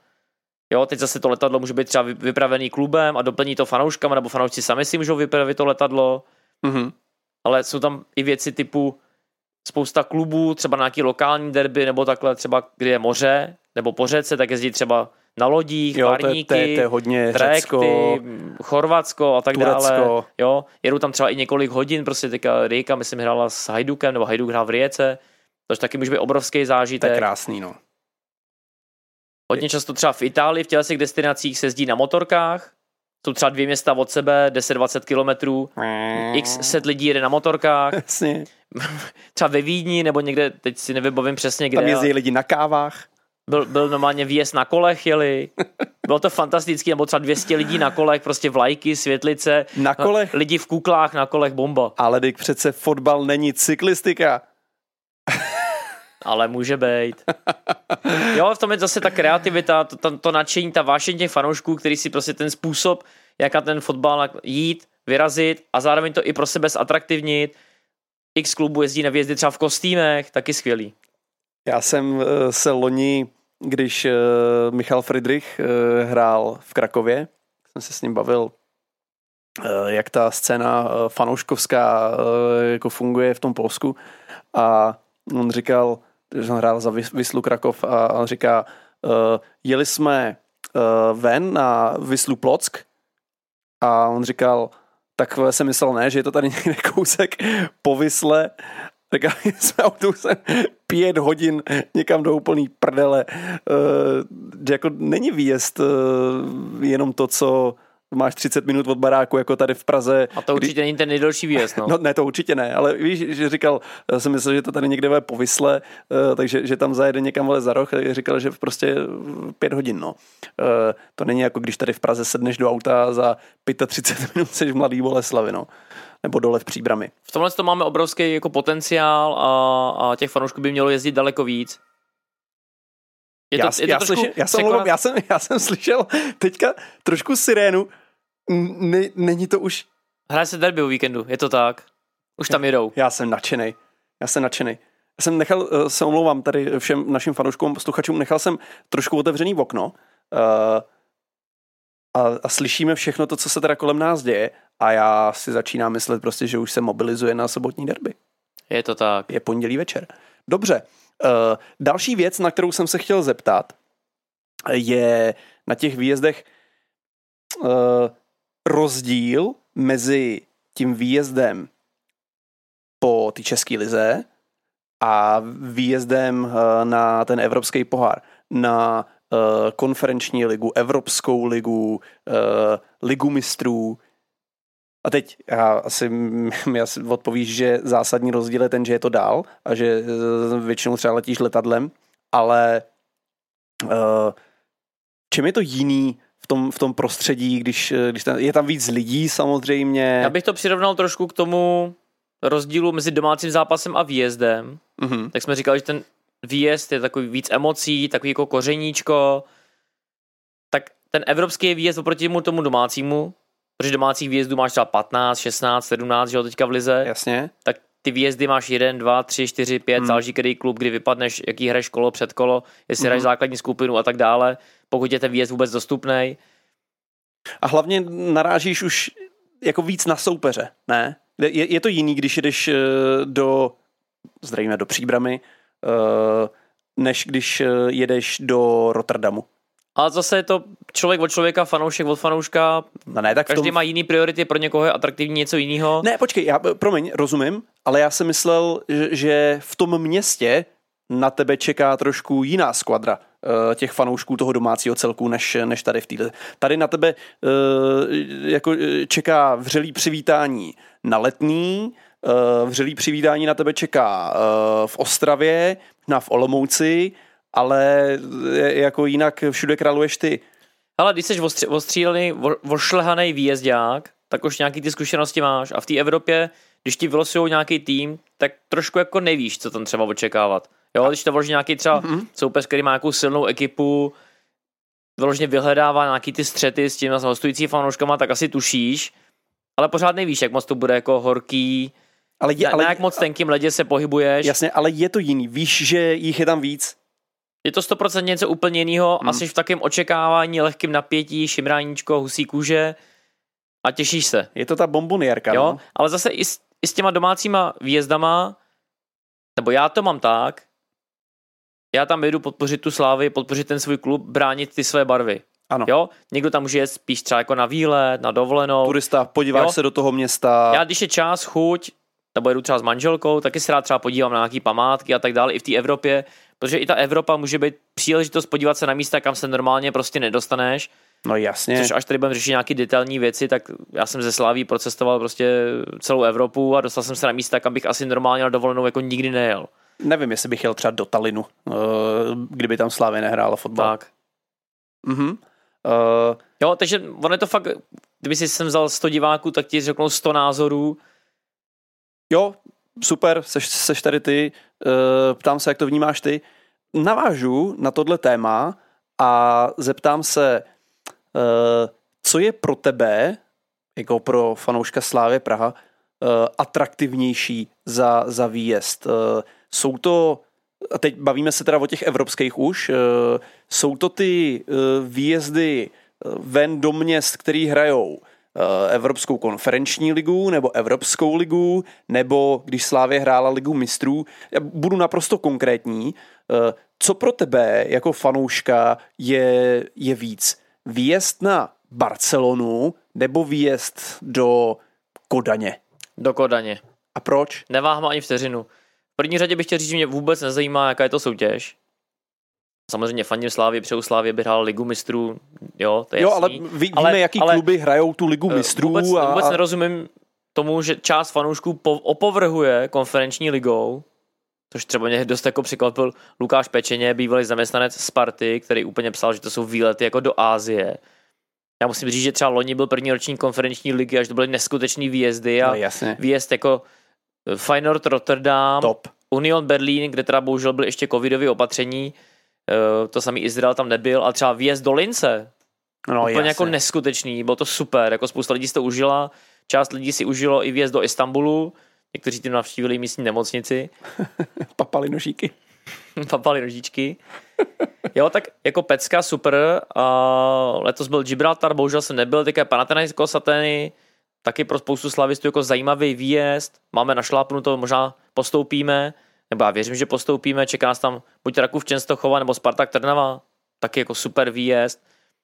jo, teď zase to letadlo může být třeba vy- vypravený klubem a doplní to fanouškama, nebo fanoušci sami si můžou vypravit to letadlo, Mhm. ale jsou tam i věci typu spousta klubů, třeba na nějaký lokální derby, nebo takhle třeba, kde je moře, nebo po řece, tak jezdí třeba na lodích, Jo, to je, parníky, to, je, to je hodně trajekty, Řecko, Chorvatsko a tak Turecko. dále. Jo, jedou tam třeba i několik hodin, prostě teďka Rijeka, myslím, hrála s Hajdukem, nebo Hajduk hrál v Rijece, což taky může být obrovský to je zážitek. krásný, no. Hodně často třeba v Itálii, v těch destinacích se jezdí na motorkách, jsou třeba dvě města od sebe, 10-20 kilometrů, x set lidí jede na motorkách, *laughs* Jasně. *laughs* třeba ve Vídni, nebo někde, teď si nevybavím přesně kde, Tam ale jezdí lidi na kávách. byl, byl normálně výjezd na kolech jeli, *laughs* bylo to fantastický, nebo třeba 200 lidí na kolech, prostě vlajky, světlice, Na kolech? lidi v kuklách na kolech, bomba. Ale teď přece fotbal není cyklistika. Ale může být. *laughs* Jo, v tom je zase ta kreativita, to, to, to nadšení, ta vášeň těch fanoušků, který si prostě ten způsob, jak na ten fotbal jít, vyrazit a zároveň to i pro sebe zatraktivnit. X klubu jezdí na výjezdy třeba v kostýmech, taky skvělý. Já jsem eh, se loni, když eh, Michal Friedrich eh, hrál v Krakově, jsem se s ním bavil, jak ta scéna fanouškovská jako funguje v tom Polsku a on říkal, že on hrál za Vys- Vyslu Krakov a on říká, eh, jeli jsme eh, ven na Vyslu Plock a on říkal, tak jsem myslel ne, že je to tady *laughs* někde kousek po Vysle, tak jsme autobusem pět hodin někam do úplný prdele. Uh, jako není výjezd uh, jenom to, co máš 30 minut od baráku, jako tady v Praze. A to určitě není ten nejdelší výjezd. No. *laughs* No ne, to určitě ne, ale víš, že říkal, já jsem myslel, že to tady někde bude povysle, uh, takže že tam zajede někam vole za roh, a říkal, že prostě pět hodin, no. Uh, to není jako když tady v Praze sedneš do auta a za 35 minut jsi v Mladý Boleslavi, no. Nebo dole v Příbrami. V tomhle to máme obrovský jako potenciál a, a těch fanoušků by mělo jezdit daleko víc. Je to, já, je to já, trošku slyšel, já, jsem, překonat- omlouvám, já, jsem, já jsem slyšel teďka trošku sirénu. N- Ne, není to už... Hraje se derby o víkendu, je to tak. Už tam jedou. Já jsem nadšenej. Já jsem nadšenej. Já jsem nechal, eh, se omlouvám tady všem našim fanouškům, posluchačům, nechal jsem trošku otevřený okno uh, a, a slyšíme všechno to, co se teda kolem nás děje a já si začínám myslet prostě, že už se mobilizuje na sobotní derby. Je to tak. Je pondělí večer. Dobře. Uh, další věc, na kterou jsem se chtěl zeptat, je na těch výjezdech uh, rozdíl mezi tím výjezdem po té české lize a výjezdem uh, na ten evropský pohár, na uh, konferenční ligu, Evropskou ligu, uh, ligu mistrů. A teď já asi, *laughs* mi asi odpovíš, že zásadní rozdíl je ten, že je to dál a že většinou třeba letíš letadlem, ale čím je to jiný v tom, v tom prostředí, když, když tam, je tam víc lidí samozřejmě. Já bych to přirovnal trošku k tomu rozdílu mezi domácím zápasem a výjezdem. Mhm. Tak jsme říkali, že ten výjezd je takový víc emocí, takový jako kořeníčko. Tak ten evropský výjezd oproti mu tomu domácímu, protože domácích výjezdů máš třeba 15, 16, 17, že jo, teďka v lize, Jasně. tak ty výjezdy máš 1, 2, 3, 4, 5, Hmm. záleží který klub, kdy vypadneš, jaký hraješ kolo, před kolo, jestli Mhm. hraješ základní skupinu a tak dále, pokud je ten výjezd vůbec dostupný. A hlavně narážíš už jako víc na soupeře, ne? Je, je to jiný, když jedeš eh, do, zdravíme, do Příbramy, eh, než když eh, jedeš do Rotterdamu. Ale zase je to člověk od člověka, fanoušek od fanouška, No ne, tak každý tom... má jiný priority, pro někoho je atraktivní něco jiného. Ne, počkej, já, promiň, rozumím, ale já jsem myslel, že, v tom městě na tebe čeká trošku jiná skvadra eh, těch fanoušků toho domácího celku, než, než tady v této. Tady na tebe eh, jako eh, čeká vřelý přivítání na letný, eh, vřelý přivítání na tebe čeká v Ostravě, na v Olomouci, ale eh, jako jinak všude králuješ ty. Ale když jsi ostři- ostřílený, vošlehaný výjezdák, tak už nějaký ty zkušenosti máš. A v té Evropě, když ti vylosujou nějaký tým, tak trošku jako nevíš, co tam třeba očekávat. Jo, když to vloží nějaký třeba Mhm. soupeř, který má nějakou silnou ekipu, vyloženě vyhledává nějaký ty střety s těmi hostující fanouškama, tak asi tušíš, ale pořád nevíš, jak moc to bude jako horký, Ale je, na, ale, na jak moc tenkým ledě se pohybuješ. jasně, ale je to jiný. Víš, že jich je tam víc. Je to 100% něco úplně jiného Hmm. a jsi v takém očekávání, lehkým napětí, šimráníčko, husí kůže a těšíš se. Je to ta bombonierka, Jo? no. Ale zase i s, i s těma domácíma výjezdama, nebo já to mám tak, já tam jedu podpořit tu slávy, podpořit ten svůj klub, bránit ty své barvy. Ano. Jo? Někdo tam může jet spíš třeba jako na výlet, na dovolenou. Turista, podíváš Jo. se do toho města. Já když je čas, chuť, nebo jedu třeba s manželkou, taky se rád třeba podívám na nějaký památky a tak dále i v té Evropě, protože i ta Evropa může být příležitost podívat se na místa, kam se normálně prostě nedostaneš. No jasně. Což až tady budeme řešit nějaké detailní věci, tak já jsem ze Sláví procestoval prostě celou Evropu a dostal jsem se na místa, kam bych asi normálně na dovolenou jako nikdy nejel. Nevím, jestli bych jel třeba do Talinu, eh, kdyby tam Slávě nehrála fotbal. Tak. Mhm. Eh, Jo, takže ono je to fakt, kdyby si sem vzal 100 diváků, tak ti řeknou 100 názorů. Jo, super, seš, seš tady ty, eh, ptám se, jak to vnímáš ty. Navážu na tohle téma a zeptám se, eh, co je pro tebe, jako pro fanouška Slávě Praha, eh, atraktivnější za, za výjezd. Jsou to, a teď bavíme se teda o těch evropských už, jsou to ty výjezdy ven do měst, který hrajou Evropskou konferenční ligu nebo Evropskou ligu, nebo když Slávě hrála ligu mistrů. Já budu naprosto konkrétní. Eh, Co pro tebe jako fanouška je, je víc? Výjezd na Barcelonu nebo výjezd do Kodaně? Do Kodaně. A proč? Neváhám ani vteřinu. V první řadě bych chtěl říct, že mě vůbec nezajímá, jaká je to soutěž. Samozřejmě fandím Slávě, přeju Slávě, by hrál ligu mistrů, jo, to je Jo, jasný. ale ví, víme, Ale- jaký ale- kluby hrajou tu ligu Eh, mistrů. Vůbec, a, vůbec nerozumím tomu, že část fanoušků po, opovrhuje konferenční ligou, což třeba mě dost jako překvapil Lukáš Pečeně, bývalý zaměstnanec Sparty, který úplně psal, že to jsou výlety jako do Ázie. Já musím říct, že třeba loni byl první ročník konferenční ligy, až to byly neskutečný výjezdy a No jasně, výjezd jako Feyenoord Rotterdam, top. Union Berlin, kde teda bohužel byly ještě covidové opatření, eh, to samý Izrael tam nebyl, a třeba výjezd do Lince, No, úplně jasně. jako neskutečný, bylo to super, jako spousta lidí si to užila, část lidí si užilo i výjezd do Istanbulu, někteří tím navštívili místní nemocnici, *laughs* Papali nožíky. *laughs* papali nožičky. Jo, tak jako pecka super, a letos byl Gibraltar, bohužel jsem nebyl, teďka Panathinaikos Ateny, taky pro spoustu slavistů jako zajímavý výjezd, máme našlápnuto, možná postoupíme, nebo já věřím, že postoupíme, čeká nás tam buď Rakův Čenstochova nebo Spartak Trnava, taky jako super výjezd.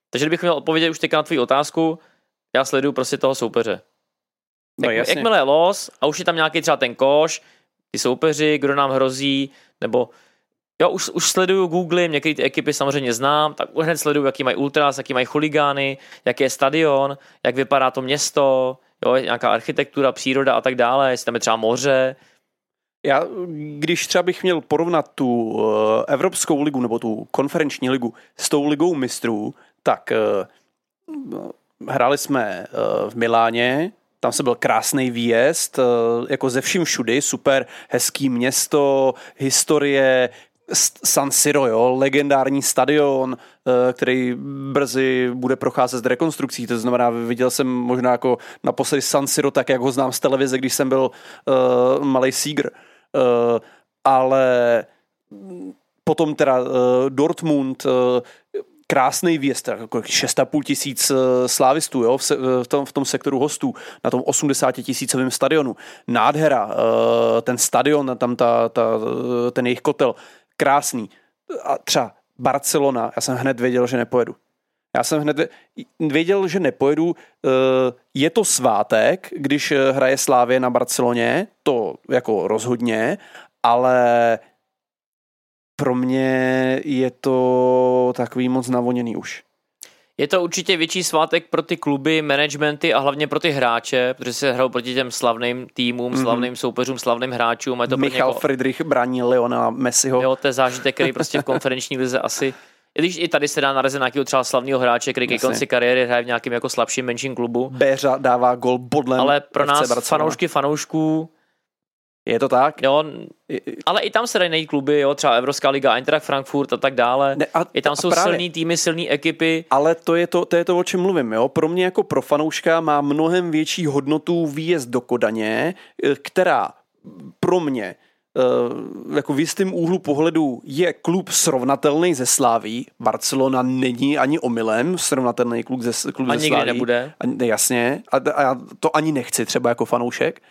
Takže kdybych měl odpovědět už teďka na tvou otázku, já sleduju prostě toho soupeře. No Jak, jasně. jakmile je los a už je tam nějaký třeba ten koš, ty soupeři, kdo nám hrozí, nebo jo, už, už sleduju Google, některé ty ekipy samozřejmě znám, tak už hned sleduju, jaký mají ultras, jaký mají chuligány, jaký je stadion, jak vypadá to město, jo, nějaká architektura, příroda a tak dále, jestli tam je třeba moře. Já, když třeba bych měl porovnat tu eh, Evropskou ligu nebo tu konferenční ligu s tou ligou mistrů, tak eh, hráli jsme eh, v Miláně, tam se byl krásný výjezd, jako ze vším všudy, super, hezký město, historie, San Siro, jo, legendární stadion, eh, který brzy bude procházet s rekonstrukcí, to znamená, viděl jsem možná jako naposledy San Siro tak, jak ho znám z televize, když jsem byl uh, malý Seager. Uh, ale potom teda uh, Dortmund, uh, krásný výjezd, jako 6,5 tisíc slávistů jo, v, se, v, tom, v tom sektoru hostů, na tom 80 tisícovém stadionu. Nádhera, ten stadion, tam ta, ta, eh, ten jejich kotel, krásný. A třeba Barcelona, já jsem hned věděl, že nepojedu. Já jsem hned vě- věděl, že nepojedu. Eh, Je to svátek, když eh, hraje Slávě na Barceloně, to jako rozhodně, ale pro mě je to takový moc navoněný už. Je to určitě větší svátek pro ty kluby, managementy a hlavně pro ty hráče, protože se hrajou proti těm slavným týmům, Mhm. mm-hmm. slavným soupeřům, slavným hráčům. a Je to pro Michal někoho, Friedrich brání Leona Messiho. jo, to je zážitek, který prostě v *laughs* konferenční lize asi i když i tady se dá narazit na nějakého třeba slavného hráče, který ke konci kariéry hraje v nějakém jako slabším, menším klubu. Béřa dává gol bodlem Ale pro nás fanoušky fanoušků, Je to tak? jo, ale i tam se dají najít kluby, jo, třeba Evropská liga, Eintracht Frankfurt a tak dále. Ne, a, I tam a jsou právě. silný týmy, silné ekipy. Ale to je to, to je to, o čem mluvím. Jo? Pro mě jako pro fanouška má mnohem větší hodnotu výjezd do Kodaně, eh, která pro mě eh, jako v jistém úhlu pohledu je klub srovnatelný ze Sláví. Barcelona není ani omylem srovnatelný klub ze, klub A ze nikdy Sláví. nebude. A, jasně. A, a já to ani nechci třeba jako fanoušek.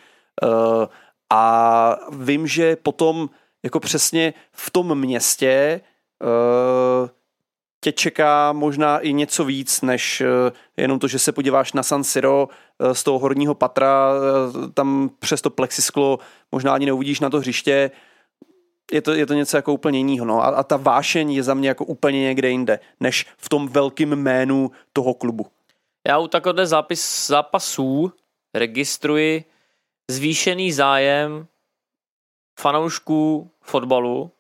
Uh, a vím, že potom jako přesně v tom městě uh, tě čeká možná i něco víc, než uh, jenom to, že se podíváš na San Siro uh, z toho horního patra, tam přes to plexisklo možná ani neuvidíš na to hřiště, je to, je to něco jako úplně jiného. No. A, a ta vášeň je za mě jako úplně někde jinde, než v tom velkým jménu toho klubu. Já u takového zápis, zápasů registruji zvýšený zájem fanoušků fotbalu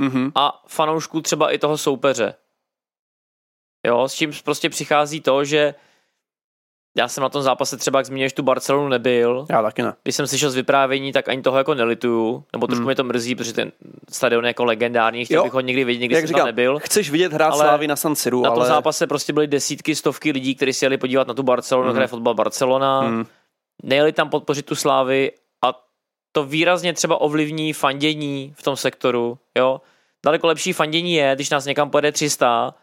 Mm-hmm. a fanoušků třeba i toho soupeře. Jo, s čím prostě přichází to, že já jsem na tom zápase třeba, jak zmíníš, tu Barcelonu nebyl. Já taky ne. Když jsem slyšel z vyprávění, tak ani toho jako nelituju, nebo trošku Hmm. mě to mrzí, protože ten stadion je jako legendární, chtěl Jo. bych ho někdy vidět, nikdy Jak jsem říkám, tam nebyl. chceš vidět hrát Ale Slávy na San Siru, Na tom ale... zápase prostě byly desítky, stovky lidí, kteří si jeli podívat na tu Barcelonu, Mhm. kde je fotbal Barcelona, Mm. Nejeli tam podpořit tu Slávy a to výrazně třeba ovlivní fandění v tom sektoru, jo. Daleko lepší fandění je, když nás někam pojede 300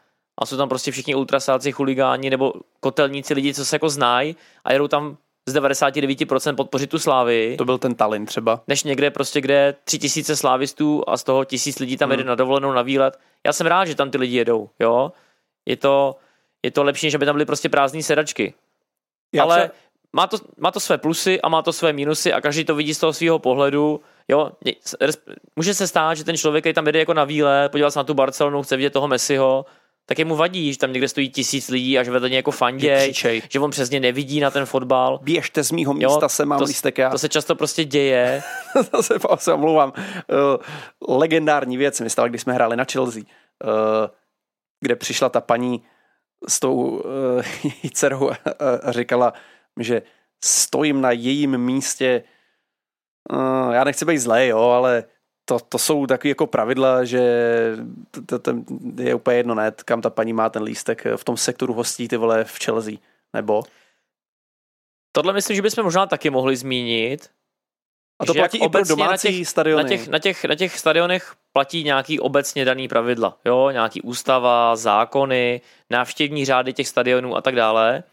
a jsou tam prostě všichni ultrasáci, chuligáni nebo kotelníci, lidi, co se jako znají a jedou tam z 99% podpořit tu Slávy, To byl ten Tallinn třeba. než někde prostě, kde tři tisíce slávistů a z toho tisíc lidí tam Hmm. jede na dovolenou, na výlet. Já jsem rád, že tam ty lidi jedou, jo. Je to, je to lepší, než aby tam byly prostě prázdné sedačky. Já Ale třeba- má to, má to své plusy a má to své minusy a každý to vidí z toho svého pohledu. Jo, může se stát, že ten člověk, který tam jede jako na výlet, podíval se na tu Barcelonu, chce vidět toho Messiho, tak je mu vadí, že tam někde stojí tisíc lidí a že vedle něj jako křičej. že on přesně nevidí na ten fotbal. Běžte z mýho místa, sem mám to, lístek já. to se často prostě děje. *laughs* to se, se omlouvám. Uh, legendární věc mi stala, když jsme hráli na Chelsea, uh, kde přišla ta paní s tou *laughs* uh, dcerou a, a říkala, že stojím na jejím místě. Uh, já nechci být zlej, jo, ale to, to jsou takové jako pravidla, že to, to, to je úplně jedno, ne, kam ta paní má ten lístek v tom sektoru hostí, ty vole, v Chelsea, nebo? Tohle myslím, že bychom možná taky mohli zmínit. A to že platí i pro obecně na domácí těch- stadiony. Na těch, na, těch, na těch stadionech platí nějaký obecně daný pravidla, jo, nějaký ústava, zákony, návštěvní řády těch stadionů a tak dále.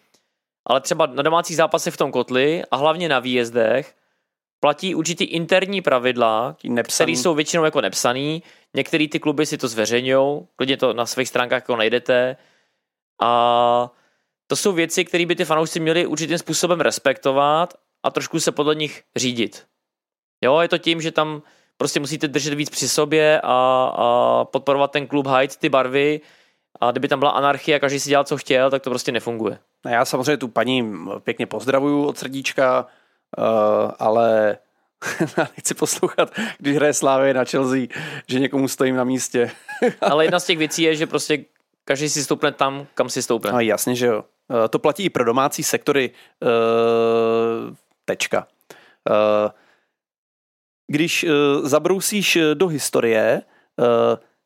Ale třeba na domácích zápasech v tom kotli a hlavně na výjezdech platí určitý interní pravidla, které jsou většinou jako nepsaný. Některé ty kluby si to zveřejňují, klidně to na svých stránkách jako najdete. A to jsou věci, které by ty fanoušci měli určitým způsobem respektovat a trošku se podle nich řídit. Jo, je to tím, že tam prostě musíte držet víc při sobě a, a podporovat ten klub, hajit ty barvy a kdyby tam byla anarchie a každý si dělal, co chtěl, tak to prostě nefunguje. No Já samozřejmě tu paní pěkně pozdravuju od srdíčka, uh, ale *laughs* nechci poslouchat, když hraje Slávy na Chelsea, že někomu stojím na místě. *laughs* Ale jedna z těch věcí je, že prostě každý si stoupne tam, kam si stoupne. No jasně, že jo. Uh, to platí i pro domácí sektory. Uh, tečka. Když zabrousíš eh, do historie,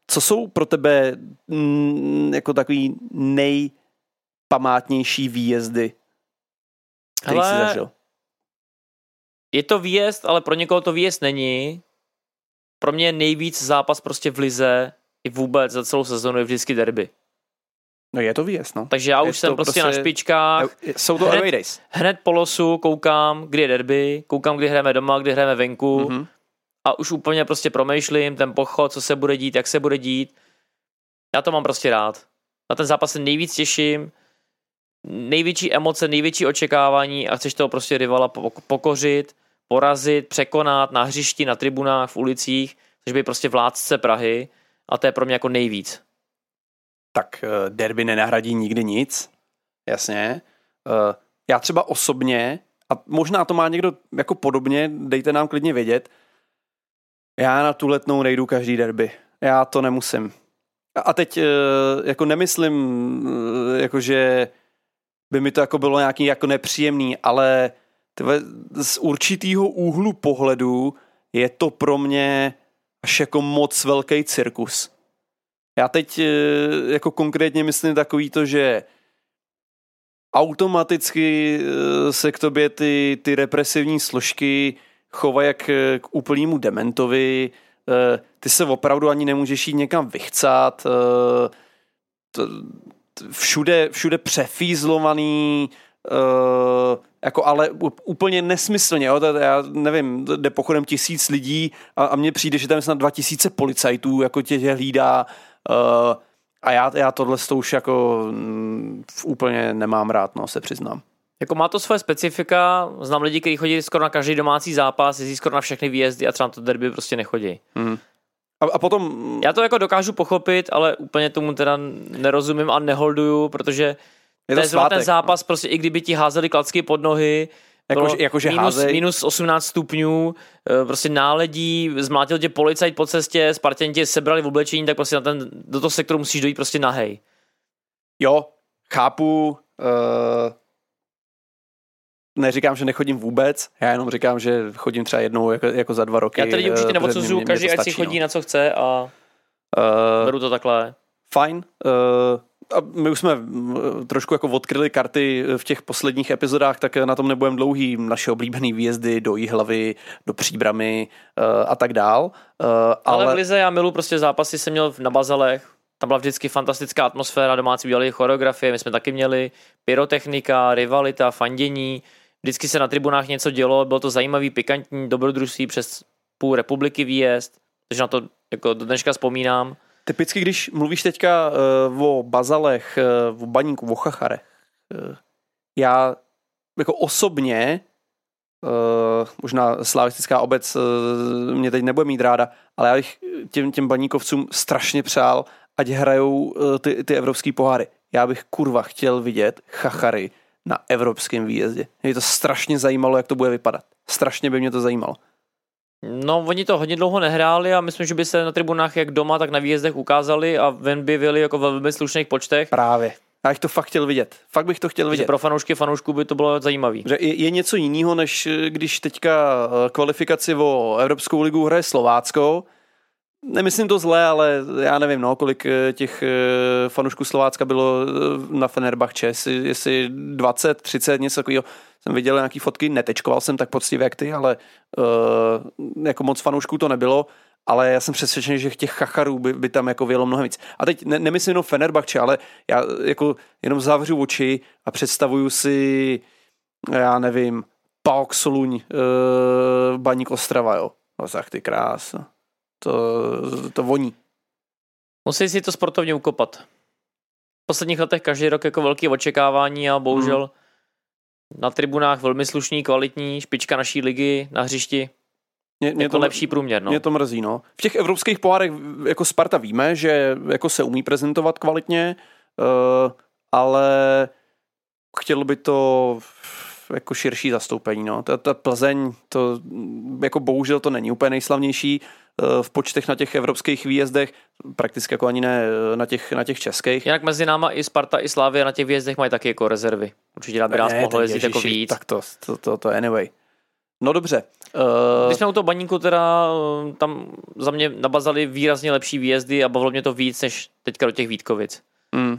co jsou pro tebe mm, jako takový nejpamátnější výjezdy, který jsi Hele, zažil? Je to výjezd, ale pro někoho to výjezd není. Pro mě nejvíc zápas prostě v lize i vůbec za celou sezonu je vždycky derby. No je to výjezd, no. Takže já Je už jsem to prostě, na prostě- špičkách. Jsou to Hned- away days. Hned po losu koukám, kdy je derby, koukám, kdy hrajeme doma, kdy hrajeme venku Mhm. a už úplně prostě promýšlím ten pochod, co se bude dít, jak se bude dít. Já to mám prostě rád. Na ten zápas se nejvíc těším, největší emoce, největší očekávání a chceš toho prostě rivala pok- pokořit, porazit, překonat na hřišti, na tribunách, v ulicích, chceš být prostě vládce Prahy a to je pro mě jako nejvíc. tak eh, derby nenahradí nikdy nic, jasně. Eh, Já třeba osobně, a možná to má někdo jako podobně, dejte nám klidně vědět, já na tu letnou nejdu každý derby. Já to nemusím. A- teď eh, jako nemyslím, jako že by mi to jako bylo nějaký jako nepříjemný, ale tyhle, z určitýho úhlu pohledu je to pro mě až jako moc velký cirkus. Já teď eh, jako konkrétně myslím takový to, že automaticky eh, se k tobě ty, ty represivní složky chovají jak eh, k úplnému dementovi, ty se opravdu ani nemůžeš jít někam vychcat, eh, to- t- všude, všude přefízlovaný, Uh, jako ale úplně nesmyslně, jo, já nevím, jde pochodem tisíc lidí a, a mně přijde, že tam je snad dva tisíce policajtů, jako tě, tě hlídá uh, a já, já tohle to už jako mm, úplně nemám rád, no, se přiznám. Jako má to své specifika, znám lidi, kteří chodí skoro na každý domácí zápas, jezdí skoro na všechny výjezdy a třeba na to derby prostě nechodí. Mm. A, a potom... Já to jako dokážu pochopit, ale úplně tomu teda nerozumím a neholduju, protože Je to je zrovna ten svátek, zápas, prostě i kdyby ti házeli klacky pod nohy, Jako- bylo jakože minus, házej. minus 18 stupňů, eh, prostě náledí, zmlátil tě policajt po cestě, Spartěni tě sebrali v oblečení, tak prostě na ten, do toho sektoru musíš dojít prostě nahej. Jo, chápu. Uh, neříkám, že nechodím vůbec, já jenom říkám, že chodím třeba jednou jako, jako za dva roky. Já tady eh, určitě protože neodsuzuju, každý ať si chodí no. na co chce a Uh, beru to takhle. fajn. Uh, a my už jsme trošku jako odkryli karty v těch posledních epizodách, tak na tom nebudeme dlouhý. Naše oblíbené výjezdy do Jihlavy, do Příbramy uh, a tak dál. Uh, Ale, ale v Lize já milu prostě zápasy jsem měl na Bazalech, tam byla vždycky fantastická atmosféra, domácí udělali choreografie, my jsme taky měli pyrotechnika, rivalita, fandění, vždycky se na tribunách něco dělo, bylo to zajímavý, pikantní dobrodružství přes půl republiky výjezd, takže na to jako do dneška vzpomínám. typicky, když mluvíš teďka uh, o bazalech, uh, o baníku, o chacharech, uh, já jako osobně Uh, možná slavistická obec uh, mě teď nebude mít ráda, ale já bych těm, těm baníkovcům strašně přál, ať hrajou uh, ty, ty evropský poháry. Já bych kurva chtěl vidět chachary na evropském výjezdě. Mě to strašně zajímalo, jak to bude vypadat. Strašně by mě to zajímalo. No, oni to hodně dlouho nehráli a myslím, že by se na tribunách jak doma, tak na výjezdech ukázali a ven by byli jako ve velmi slušných počtech. Právě. Já bych to fakt chtěl vidět. Fakt bych to chtěl vidět. pro fanoušky fanoušků by to bylo zajímavý. Že je, je něco jiného, než když teďka eh, kvalifikaci o Evropskou ligu hraje Slovácko. Nemyslím to zle, ale já nevím, no, kolik eh, těch eh, fanoušků Slovácka bylo eh, na Fenerbahče, jestli, jestli 20, 30, něco takového. Jsem viděl nějaký fotky, netečkoval jsem tak poctivě jak ty, ale uh, jako moc fanoušků to nebylo. Ale já jsem přesvědčený, že těch chacharů by, by tam jako vělo mnohem víc. A teď ne, nemyslím jenom Fenerbahče, ale já jako jenom zavřu oči a představuju si, já nevím, Paok Soluň, uh, Baník Ostrava, jo. No tak ty krása. To, to voní. Musí si to sportovně ukopat. V posledních letech každý rok jako velké očekávání a bohužel Hmm. na tribunách velmi slušný, kvalitní, špička naší ligy na hřišti, Mě, mě jako to, lepší průměr. No. Mě to mrzí, no. V těch evropských pohárech jako Sparta víme, že jako se umí prezentovat kvalitně, uh, ale chtělo by to jako širší zastoupení, no. Ta, ta Plzeň, to jako bohužel to není úplně nejslavnější v počtech na těch evropských výjezdech, prakticky jako ani ne eh, na těch, na těch českých. Jinak mezi náma i Sparta, i Slávě na těch výjezdech mají taky jako rezervy. Určitě by nás Ne, mohlo jezdit jako víc. Tak to, to, to, to anyway. No dobře. Uh, Když jsme u toho baníku teda, eh, tam za mě nabazali výrazně lepší výjezdy a bavilo mě to víc, než teďka do těch Vítkovic. Mm.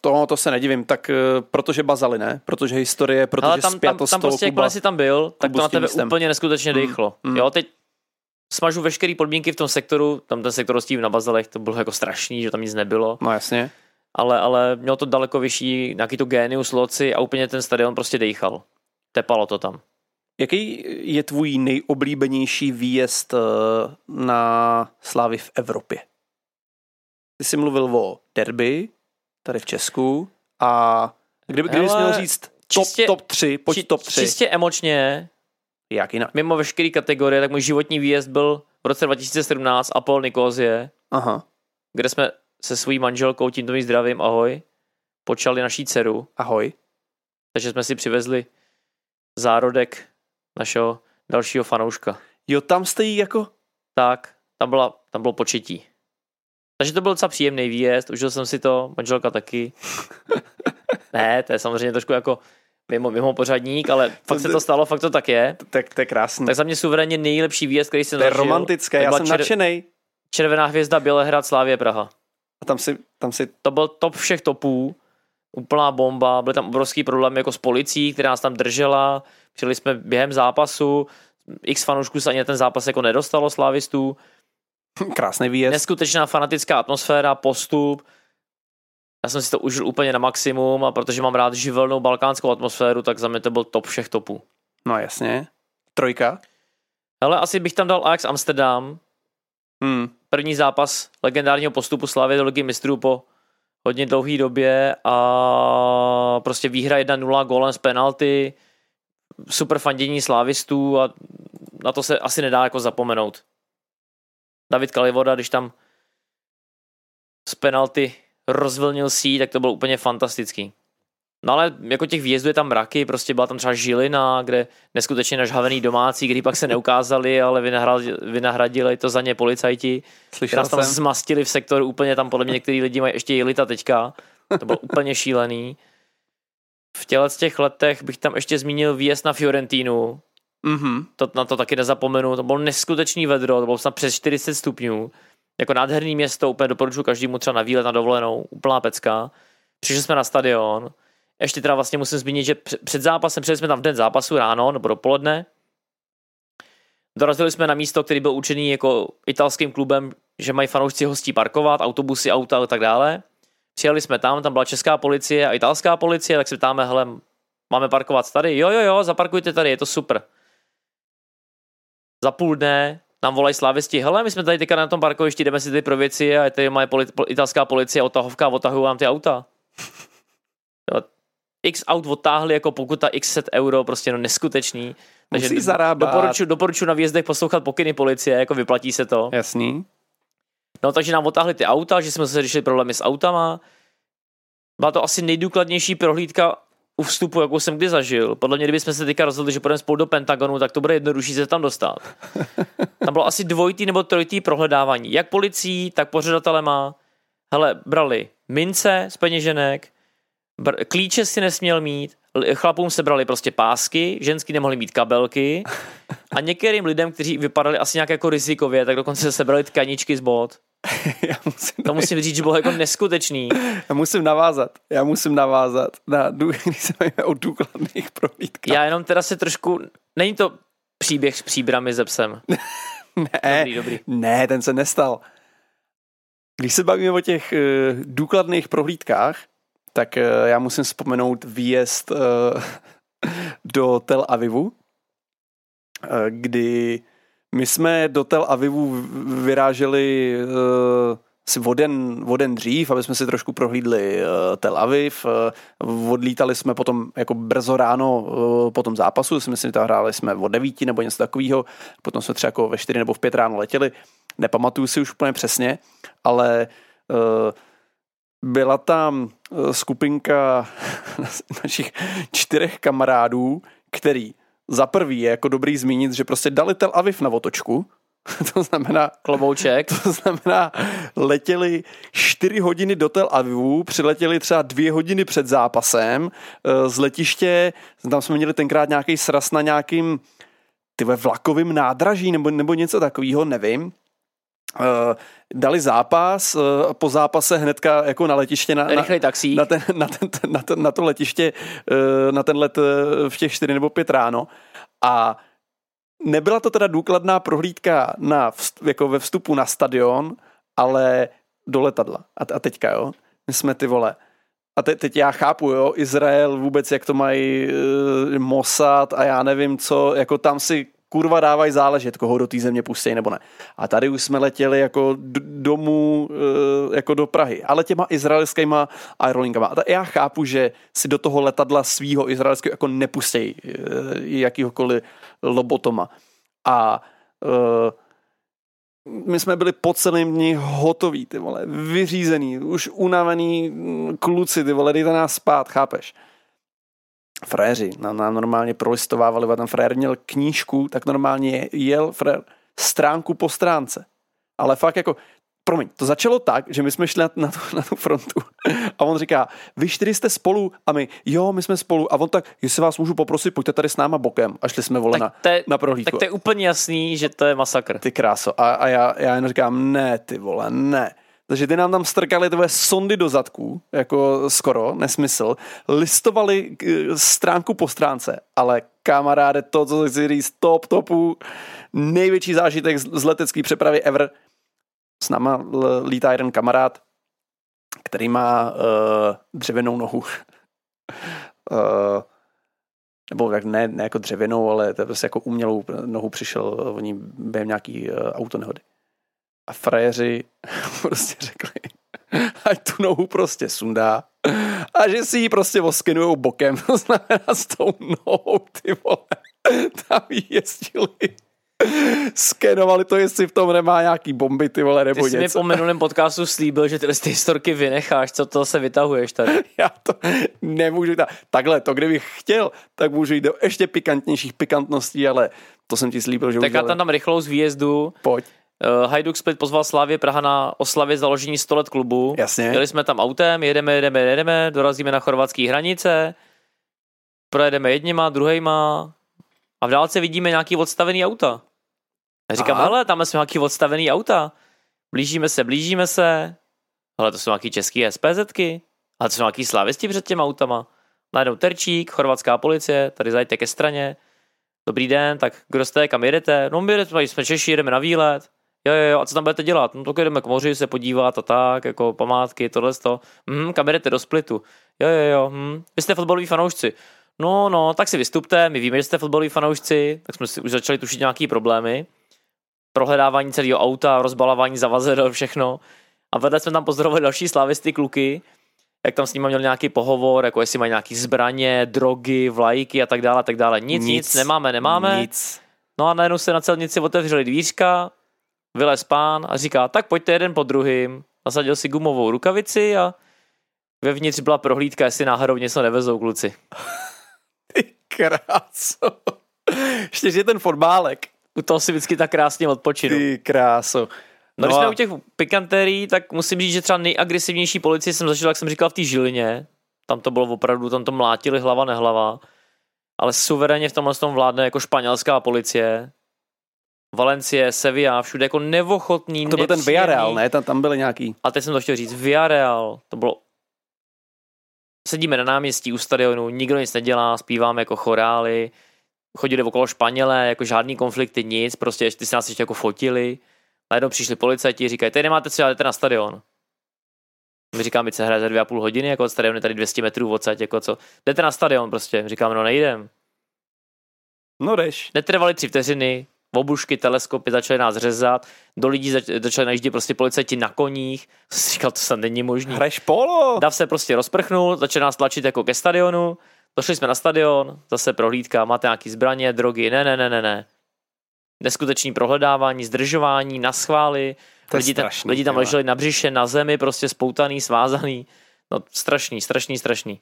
To, to se nedivím, tak protože bazali, ne? Protože historie, protože Ale tam, tam, tam prostě, kluba. jakmile jsi tam byl, tak to na tebe místem. úplně neskutečně Mm, dejchlo. mm. Jo, teď smažu veškeré podmínky v tom sektoru, tam ten sektor s tím na bazalech, to bylo jako strašný, že tam nic nebylo, No jasně. ale, ale mělo to daleko vyšší, nějaký to genius loci a úplně ten stadion prostě dejchal. Tepalo to tam. Jaký je tvůj nejoblíbenější výjezd eh, na Slávy v Evropě? Ty jsi mluvil o derby, tady v Česku, a kdyby, kdybys Hele, měl říct top, čistě- top 3, pojď Či- top 3, Čistě emočně, jak jinak? mimo veškeré kategorie, tak můj životní výjezd byl v roce 2017 Apol Nikozie, Aha, kde jsme se svojí manželkou, tímto jí zdravím, ahoj, počali naší dceru, ahoj. takže jsme si přivezli zárodek našeho dalšího fanouška. Jo, tam jste jí jako, Tak, tam, byla, tam bylo početí. Takže to byl docela příjemný výjezd, užil jsem si to, manželka taky. *laughs* ne, to je samozřejmě trošku jako mimo, mimo pořadník, ale fakt se to stalo, fakt to tak je. tak to je krásný. Tak za mě suverénně nejlepší výjezd, který jsem to je zažil. romantické, já jsem čer- nadšenej. Červená hvězda Bělehrad Slávě Praha. A tam si, tam si, To byl top všech topů, úplná bomba, byly tam obrovský problémy jako s policií, která nás tam držela, přijeli jsme během zápasu, x fanoušků se ani ten zápas jako nedostalo slávistů, *laughs* krásný výjezd. neskutečná fanatická atmosféra, postup, Já jsem si to užil úplně na maximum a protože mám rád živelnou balkánskou atmosféru, tak za mě to byl top všech topů. No jasně. Trojka? Ale asi bych tam dal Ajax Amsterdam, Hmm. první zápas legendárního postupu Slavy do ligy mistrů po hodně dlouhé době a prostě výhra 1-0 gólem z penalty, super fandění slávistů a na to se asi nedá jako zapomenout. David Kalivoda, když tam z penalty rozvlnil sí, tak to bylo úplně fantastický. No ale jako těch výjezdů je tam mraky, prostě byla tam třeba Žilina, kde neskutečně nažhavený domácí, kdy pak se neukázali, ale vynahradili, vynahradili to za ně policajti. Slyšel Nás tam jsem. zmastili v sektoru úplně, tam podle mě některý lidi mají ještě jelita teďka. To bylo úplně šílený. V těle z těch letech bych tam ještě zmínil výjezd na Fiorentínu. Mhm. To, na to taky nezapomenu. To bylo neskutečný vedro, to bylo snad přes 40 stupňů. Jako nádherný město, úplně doporučuji každému třeba na výlet na dovolenou, úplná pecka. Přišli jsme na stadion. Ještě teda vlastně musím zmínit, že před- zápasem, přijeli jsme tam v den zápasu ráno nebo dopoledne. Dorazili jsme na místo, který byl určený jako italským klubem, že mají fanoušci hostí parkovat, autobusy, auta a tak dále. Přijeli jsme tam, tam byla česká policie a italská policie, tak se ptáme, hele, máme parkovat tady? Jo, jo, jo, zaparkujte tady, je to super. Za půl dne nám volají slávisti, hele, my jsme tady teďka na tom parkovišti, jdeme si tady pro věci a tady má poli- pol- italská policie, otahovka, otahují vám ty auta. Jo, X aut odtáhli jako pokuta x set euro, prostě no neskutečný. Musí zarábat. Doporučuji, doporučuji na výjezdech poslouchat pokyny policie, jako vyplatí se to. Jasný. No takže nám otáhli ty auta, že jsme se řešili problémy s autama. Byla to asi nejdůkladnější prohlídka u vstupu, jakou jsem kdy zažil. Podle mě, kdybychom se teďka rozhodli, že půjdeme spolu do Pentagonu, tak to bude jednodušší se tam dostat. *laughs* Tam bylo asi dvojitý nebo trojitý prohledávání. Jak policií, tak pořadatelema. Hele, brali mince z peněženek, br- klíče si nesměl mít, chlapům se brali prostě pásky, ženský nemohli mít kabelky *laughs* a některým lidem, kteří vypadali asi nějak jako rizikově, tak dokonce se brali tkaničky z bot. *laughs* já, musím, To musím říct, že bylo jako neskutečný. já musím navázat. Já musím navázat na, dů- *laughs* když se bavíme o důkladných prohlídkách. Já jenom teda se trošku, není to příběh s příbrami ze psem. *laughs* ne, Dobrý, dobrý. ne, ten se nestal. Když se bavíme o těch uh, důkladných prohlídkách, tak uh, já musím vzpomenout výjezd uh, do Tel Avivu, uh, kdy my jsme do Tel Avivu vyráželi uh, si o den, o den dřív, aby jsme si trošku prohlídli uh, Tel Aviv. Uh, odlítali jsme potom jako brzo ráno uh, po tom zápasu, si myslím, že hráli jsme o devíti nebo něco takového, potom jsme třeba jako ve čtyři nebo v pět ráno letěli, nepamatuju si už úplně přesně, ale uh, byla tam eh, skupinka *laughs* našich čtyřech kamarádů, který za prvý je jako dobrý zmínit, že prostě dali Tel Aviv na otočku, *laughs* to znamená, Klobouček. *laughs* to znamená, letěli 4 hodiny do Tel Avivu, přiletěli třeba dvě hodiny před zápasem eh, z letiště, tam jsme měli tenkrát nějaký sraz na nějakým tyhle vlakovým nádraží nebo, nebo něco takového, nevím. Eh, dali zápas, eh, po zápase hnedka jako na letiště na, na, Rychlej taxík. na, ten, *laughs* na, ten, na, ten, na to letiště, eh, na ten let v těch 4 nebo 5 ráno a nebyla to teda důkladná prohlídka na vst, jako ve vstupu na stadion, ale do letadla. A, a teďka, jo, my jsme ty vole. A te, teď já chápu, jo, Izrael vůbec, jak to mají e, Mossad a já nevím co, jako tam si kurva dávají záležet, koho do té země pustí nebo ne. A tady už jsme letěli jako d- domů, e, jako do Prahy, ale těma izraelskýma aerolinkama. A já chápu, že si do toho letadla svýho izraelského jako nepustí e, jakýhokoliv lobotoma. A e, my jsme byli po celém dni hotoví, ty vole, vyřízený, už unavený kluci, ty vole, dejte nás spát, chápeš? Fréři nám, nám normálně prolistovávali, a ten frér měl knížku, tak normálně jel frér stránku po stránce. Ale fakt jako, promiň, to začalo tak, že my jsme šli na, na, tu, na tu frontu *laughs* a on říká, vy čtyři jste spolu a my, jo, my jsme spolu a on tak, jestli vás můžu poprosit, pojďte tady s náma bokem a šli jsme vole na, tak, je, na prohlídku. tak to je úplně jasný, že to je masakr. Ty kráso. A, a já, já jen říkám, ne, ty vole, ne. Takže ty nám tam strkali tvoje sondy do zadků, jako skoro, nesmysl. Listovali eh, stránku po stránce, ale kamaráde, to, co chci říct, top topu, největší zážitek z letecké přepravy ever. S náma lítá jeden kamarád, který má uh, dřevěnou nohu. uh, *laughs* nebo jak ne, ne jako dřevěnou, ale to je prostě jako umělou nohu přišel o ní během nějaký uh, autonehody. A frajeři *laughs* prostě řekli, ať tu nohu prostě sundá a že si ji prostě oskenujou bokem, *laughs* to znamená s tou nohou, ty vole, tam jí jezdili skenovali to, jestli v tom nemá nějaký bomby, ty vole, nebo Ty jsi něco. mi po minulém podcastu slíbil, že tyhle ty historky vynecháš, co to se vytahuješ tady. *laughs* Já to nemůžu ta... Takhle, to kdybych chtěl, tak můžu jít do ještě pikantnějších pikantností, ale to jsem ti slíbil, že Tak já tam dám rychlou z výjezdu. Pojď. Uh, Hajduk Split pozval Slávě Praha na oslavě založení 100 let klubu. Jasně. Jeli jsme tam autem, jedeme, jedeme, jedeme, dorazíme na chorvatské hranice, projedeme jedněma, druhejma a v dálce vidíme nějaký odstavený auta. Já říkám, Aha. hele, tam jsou nějaký odstavený auta. Blížíme se, blížíme se. Hele, to jsou nějaký český SPZky. Ale to jsou nějaký slavisti před těma autama. Najednou terčík, chorvatská policie, tady zajďte ke straně. Dobrý den, tak kdo jste, kam jedete? No my jsme Češi, jedeme na výlet. Jo, jo, jo, a co tam budete dělat? No tak jdeme k moři se podívat a tak, jako památky, tohle to. Hm, kam jedete do Splitu? Jo, jo, jo, hm. Vy jste fotbaloví fanoušci. No, no, tak si vystupte, my víme, že jste fotbaloví fanoušci, tak jsme si už začali tušit nějaký problémy. Prohledávání celého auta, rozbalování zavazadel, všechno. A vedle jsme tam pozorovali další slavisty kluky, jak tam s nimi měl nějaký pohovor, jako jestli mají nějaký zbraně, drogy, vlajky a tak dále, a tak dále. Nic, nic, nic nemáme, nemáme. Nic. No a najednou se na celnici otevřeli dvířka, vylez pán a říká, tak pojďte jeden po druhým. Nasadil si gumovou rukavici a vevnitř byla prohlídka, jestli náhodou něco nevezou kluci. Ty kráso. Ještě, že ten fotbálek. U toho si vždycky tak krásně odpočinu. Ty kráso. No, když a- jsme u těch pikantérií, tak musím říct, že třeba nejagresivnější policii jsem zažil, jak jsem říkal, v té Žilině. Tam to bylo opravdu, tam to mlátili hlava nehlava. Ale suverénně v tomhle tom vládne jako španělská policie. Valencie, Sevilla, všude jako nevochotný, To byl ten. Villarreal, ne? Tam, tam byly nějaký. A teď jsem to chtěl říct, Villarreal, to bylo... Sedíme na náměstí u stadionu, nikdo nic nedělá, zpíváme jako chorály, chodili okolo Španělé, jako žádný konflikty, nic, prostě ty se nás ještě jako fotili. Najednou přišli policajti, říkají, tady nemáte co jdete na stadion. My říkáme, my se hraje za dvě a půl hodiny, jako stadion je tady 200 metrů odsaď, jako co. Jdete na stadion prostě, říkáme, no nejdem. No jdeš. Netrvaly tři vteřiny, obušky, teleskopy začaly nás řezat, do lidí zač- začali najíždět prostě policajti na koních. Jsem *laughs* říkal, to snad není možný. Hraješ polo. Dav se prostě rozprchnul, začal nás tlačit jako ke stadionu, došli jsme na stadion, zase prohlídka, máte nějaký zbraně, drogy, ne, ne, ne, ne, ne. Neskutečný prohledávání, zdržování, na schvály, To je lidi, tam, strašný, lidi tam leželi na břiše, na zemi, prostě spoutaný, svázaný. No strašný, strašný, strašný.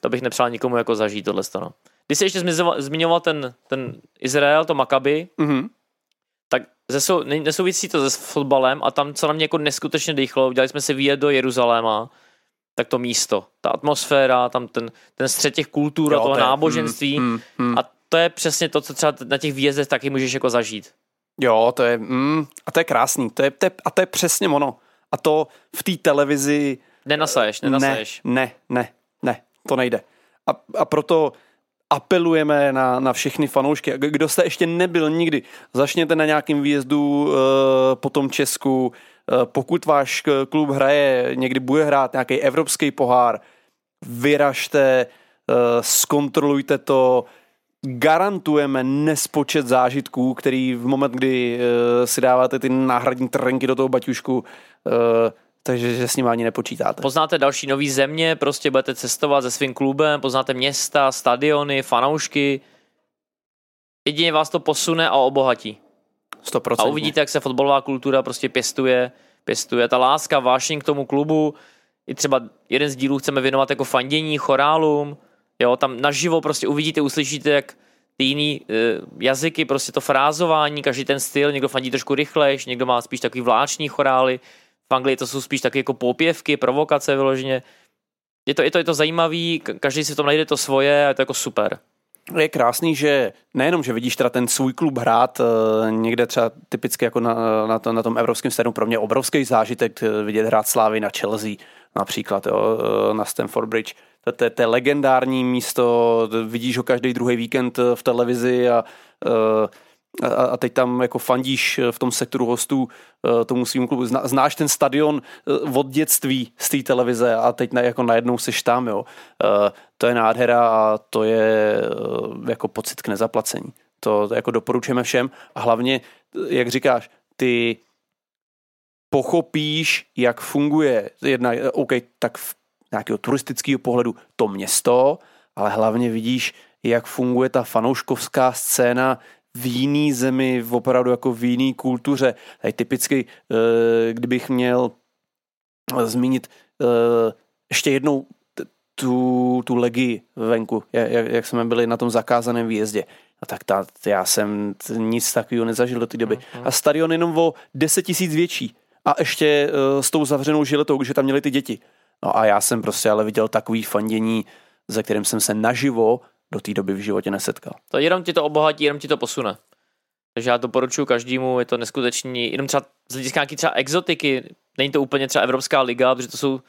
To bych nepřál nikomu jako zažít tohle. No. Když jsi ještě zmizoval, zmiňoval ten, ten Izrael, to Makabi, Mhm. tak zesou, ne- nesouvisí to se fotbalem a tam, co na mě jako neskutečně dýchlo, udělali jsme si výjet do Jeruzaléma, tak to místo, ta atmosféra, tam ten, ten střed těch kultur a Jo, toho to je- náboženství Mm, mm, mm. a to je přesně to, co třeba na těch výjezdech taky můžeš jako zažít. Jo, to je, mm, a to je krásný, to je, to je, a to je přesně ono. A to v té televizi Nenasaješ, ne, nenasaješ. ne, ne, ne, to nejde. A, a proto apelujeme na, na všechny fanoušky. Kdo jste ještě nebyl nikdy, začněte na nějakém výjezdu uh, po tom Česku. Uh, pokud váš klub hraje, někdy bude hrát nějaký evropský pohár, vyražte, uh, zkontrolujte to, garantujeme nespočet zážitků, který v moment, kdy uh, si dáváte ty náhradní trnky do toho baťušku, uh, takže že s ním ani nepočítáte. Poznáte další nový země, prostě budete cestovat se svým klubem, poznáte města, stadiony, fanoušky. Jedině vás to posune a obohatí. 100%. A uvidíte, jak se fotbalová kultura prostě pěstuje, pěstuje. Ta láska, vášeň k tomu klubu, i třeba jeden z dílů chceme věnovat jako fandění, chorálům, jo, tam naživo prostě uvidíte, uslyšíte, jak ty jiný e, jazyky, prostě to frázování, každý ten styl, někdo fandí trošku rychlejš, někdo má spíš takový vláční chorály, v Anglii to jsou spíš taky jako popěvky, provokace vyloženě. Je to, je to, je to zajímavý, ka- každý si v tom najde to svoje a je to jako super. Je krásný, že nejenom, že vidíš teda ten svůj klub hrát eh, někde třeba typicky jako na, na, to, na tom evropském stadionu, pro mě obrovský zážitek eh, vidět hrát Slávy na Chelsea například, jo, eh, na Stamford Bridge. To, je- to je legendární místo, to vidíš ho každý druhý víkend eh, v televizi a uh, a, a teď tam jako fandíš v tom sektoru hostů eh, tomu svým klubu. Zna, znáš ten stadion eh, od dětství z té televize a teď na, jako najednou seš tam, jo. Eh, to je nádhera a to je jako pocit k nezaplacení. To jako doporučujeme všem a hlavně, jak říkáš, ty pochopíš, jak funguje jedna, OK, tak v nějakého turistického pohledu to město, ale hlavně vidíš, jak funguje ta fanouškovská scéna v jiný zemi, v opravdu jako v jiný kultuře. Tady typicky, eh, kdybych měl eh, zmínit eh, ještě jednou tu, tu legii venku, jak, jak jsme byli na tom zakázaném výjezdě. A tak ta, já jsem nic takového nezažil do té doby. Mhm. A stadion jenom o 10 tisíc větší. A ještě s tou zavřenou žiletou, když tam měli ty děti. No a já jsem prostě ale viděl takový fandění, ze kterým jsem se naživo do té doby v životě nesetkal. To jenom ti to obohatí, jenom ti to posune. Takže já to poručuji každému, je to neskutečný, jenom třeba z hlediska nějaký třeba exotiky, není to úplně třeba Evropská liga, protože to jsou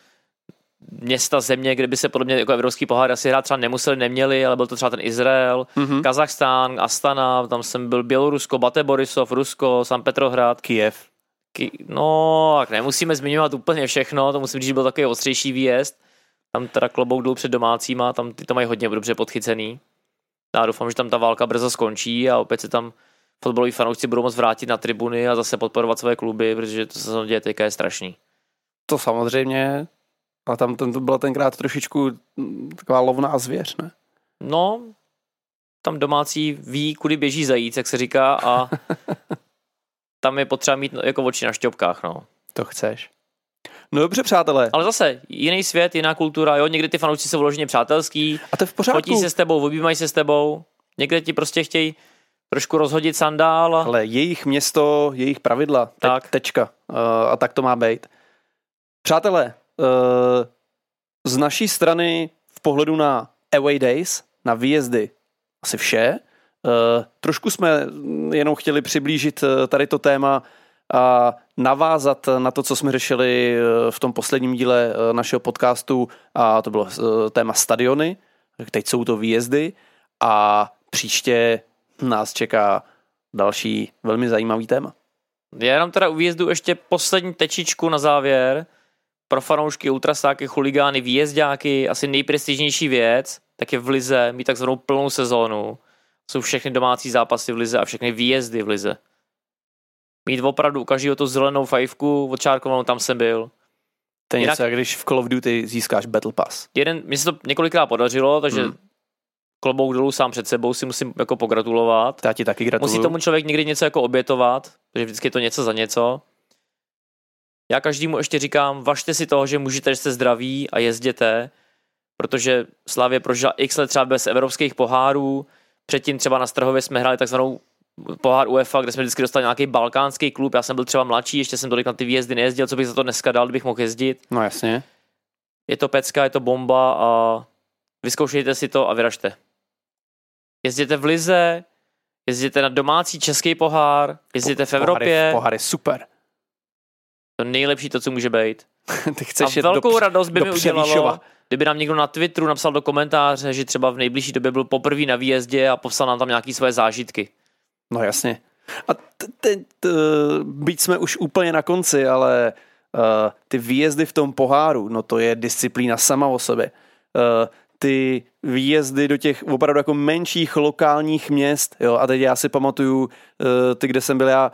města, země, kde by se podle mě jako evropský pohár asi hrát třeba nemuseli, neměli, ale byl to třeba ten Izrael, mm-hmm. Kazachstán, Astana, tam jsem byl Bělorusko, Bate Borisov, Rusko, San Petrohrad. Kiev. Ki- no, tak nemusíme zmiňovat úplně všechno, to musím říct, že byl takový ostřejší výjezd. Tam teda klobouk dolů před domácíma, tam ty to mají hodně dobře podchycený. Já doufám, že tam ta válka brzo skončí a opět se tam fotbaloví fanoušci budou moct vrátit na tribuny a zase podporovat své kluby, protože to, co se děje teďka, je strašný. To samozřejmě, a tam ten, to byla tenkrát trošičku taková lovná zvěř, ne? No, tam domácí ví, kudy běží zajíc, jak se říká, a *laughs* tam je potřeba mít jako oči na šťopkách, no. To chceš. No dobře, přátelé. Ale zase, jiný svět, jiná kultura, jo, někdy ty fanoušci jsou vloženě přátelský. A to je v pořádku. Fotí se s tebou, objímají se s tebou. Někde ti prostě chtějí trošku rozhodit sandál. Ale jejich město, jejich pravidla. Te- tak. Tečka. Uh, a tak to má být. Přátelé, uh, z naší strany v pohledu na away days, na výjezdy, asi vše. Uh, trošku jsme jenom chtěli přiblížit tady to téma a navázat na to, co jsme řešili eh, v tom posledním díle eh, našeho podcastu a to bylo eh, téma stadiony, teď jsou to výjezdy a příště nás čeká další velmi zajímavý téma. Já jenom teda u výjezdu ještě poslední tečičku na závěr. Pro fanoušky, ultrasáky, chuligány, výjezdáky, asi nejprestižnější věc, tak je v Lize mít takzvanou plnou sezónu. Jsou všechny domácí zápasy v Lize a všechny výjezdy v Lize mít opravdu u každého tu zelenou fajfku odčárkovanou, tam jsem byl. To je něco, jak když v Call of Duty získáš Battle Pass. Jeden, mi se to několikrát podařilo, takže hmm. klobouk dolů sám před sebou si musím jako pogratulovat. Já ti taky gratuluju. Musí tomu člověk někdy něco jako obětovat, protože vždycky je to něco za něco. Já každému ještě říkám, važte si toho, že můžete, že jste zdraví a jezděte, protože Slavě prožila x let třeba bez evropských pohárů, předtím třeba na Strhově jsme hráli takzvanou pohár UEFA, kde jsme vždycky dostali nějaký balkánský klub. Já jsem byl třeba mladší, ještě jsem tolik na ty výjezdy nejezdil, co bych za to dneska dal, kdybych mohl jezdit. No jasně. Je to pecka, je to bomba a vyzkoušejte si to a vyražte. Jezděte v Lize, jezděte na domácí český pohár, jezděte v Evropě. Pohár, pohár je super. To nejlepší to, co může být. *laughs* Ty chceš a velkou do, radost by mi udělalo, kdyby nám někdo na Twitteru napsal do komentáře, že třeba v nejbližší době byl poprvé na výjezdě a poslal nám tam nějaké své zážitky. No jasně. A teď, byť jsme už úplně na konci, ale uh, ty výjezdy v tom poháru, no to je disciplína sama o sobě. Uh, ty výjezdy do těch opravdu jako menších lokálních měst, jo, a teď já si pamatuju uh, ty, kde jsem byl já,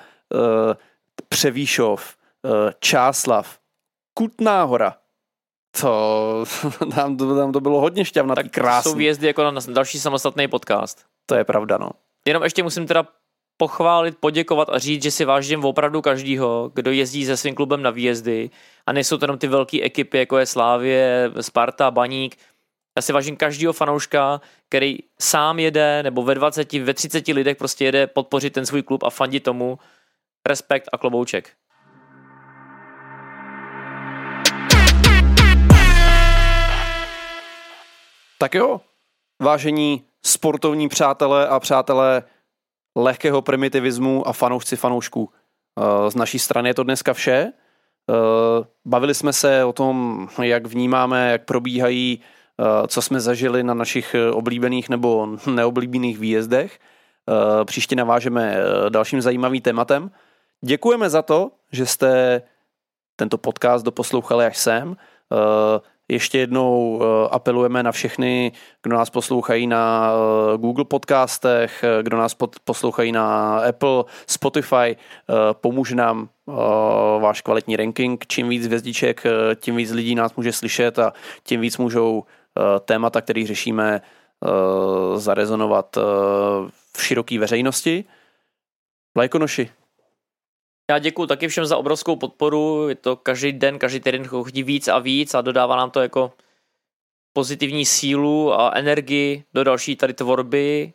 Převýšov, Čáslav, Kutná hora, to, *laughs* tam, to, tam to bylo hodně šťavnatý, tak krásný. jsou výjezdy jako na další samostatný podcast. To je pravda, no. Jenom ještě musím teda pochválit, poděkovat a říct, že si vážím opravdu každýho, kdo jezdí se svým klubem na výjezdy a nejsou to jenom ty velké ekipy, jako je Slávě, Sparta, Baník. Já si vážím každého fanouška, který sám jede, nebo ve 20, ve 30 lidech prostě jede podpořit ten svůj klub a fandit tomu. Respekt a klobouček. Tak jo, vážení sportovní přátelé a přátelé lehkého primitivismu a fanoušci fanoušků. Eh, z naší strany je to dneska vše. Eh, bavili jsme se o tom, jak vnímáme, jak probíhají, eh, co jsme zažili na našich oblíbených nebo neoblíbených výjezdech. příště navážeme dalším zajímavým tématem. Děkujeme za to, že jste tento podcast doposlouchali až sem. Ještě jednou eh, apelujeme na všechny, kdo nás poslouchají na eh, Google podcastech, eh, kdo nás poslouchají na Apple, Spotify, pomůže nám váš kvalitní ranking. Čím víc hvězdiček, tím víc lidí nás může slyšet a tím víc můžou témata, které řešíme, zarezonovat v široké veřejnosti. Lajkonoši, já děkuji taky všem za obrovskou podporu, je to každý den, každý týden chodí víc a víc a dodává nám to jako pozitivní sílu a energii do další tady tvorby.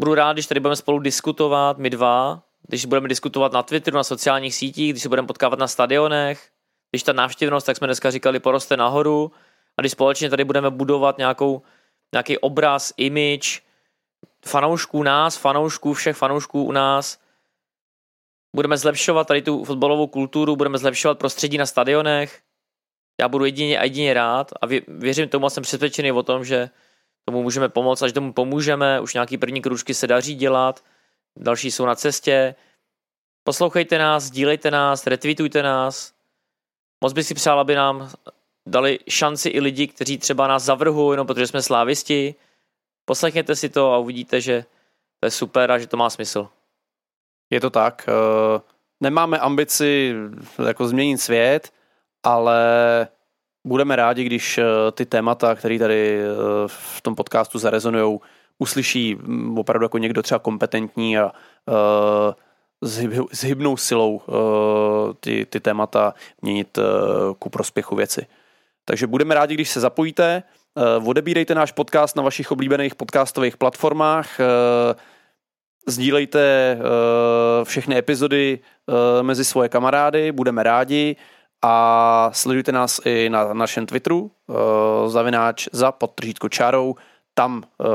Budu rád, když tady budeme spolu diskutovat, my dva, když budeme diskutovat na Twitteru, na sociálních sítích, když se budeme potkávat na stadionech, když ta návštěvnost, tak jsme dneska říkali, poroste nahoru. A když společně tady budeme budovat nějakou, nějaký obraz, image fanoušků nás, fanoušků, všech fanoušků u nás, budeme zlepšovat tady tu fotbalovou kulturu, budeme zlepšovat prostředí na stadionech. Já budu jedině a jedině rád a věřím tomu a jsem přesvědčený o tom, že tomu můžeme pomoct, až tomu pomůžeme, už nějaký první kružky se daří dělat, další jsou na cestě. Poslouchejte nás, sdílejte nás, retweetujte nás. Moc bych si přál, aby nám dali šanci i lidi, kteří třeba nás zavrhují, jenom protože jsme slávisti. Poslechněte si to a uvidíte, že to je super a že to má smysl. Je to tak. Eh, nemáme ambici jako změnit svět, ale budeme rádi, když eh, ty témata, které tady eh, v tom podcastu zarezonují, uslyší mm, opravdu jako někdo třeba kompetentní a s hybnou silou ty, ty témata měnit ku prospěchu věci. Takže budeme rádi, když se zapojíte. Odebírejte náš podcast na vašich oblíbených podcastových platformách. Sdílejte uh, všechny epizody uh, mezi svoje kamarády, budeme rádi a sledujte nás i na našem Twitteru, uh, zavináč za podtržítko čárou, tam uh,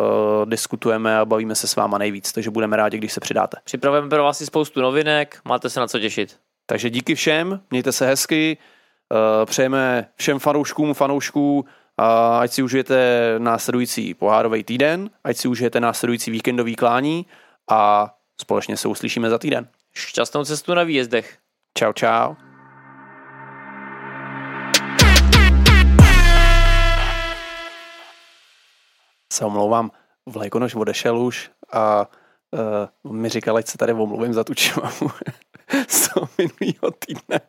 diskutujeme a bavíme se s váma nejvíc, takže budeme rádi, když se přidáte. Připravujeme pro vás i spoustu novinek, máte se na co těšit. Takže díky všem, mějte se hezky, uh, přejeme všem fanouškům, fanoušků, a ať si užijete následující pohárový týden, ať si užijete následující víkendový klání a společně se uslyšíme za týden. Šťastnou cestu na výjezdech. Čau, čau. Se omlouvám, Vlajkonoš odešel už a uh, mi říkal, ať se tady omluvím za tu čivavu *laughs* z toho minulého týdne.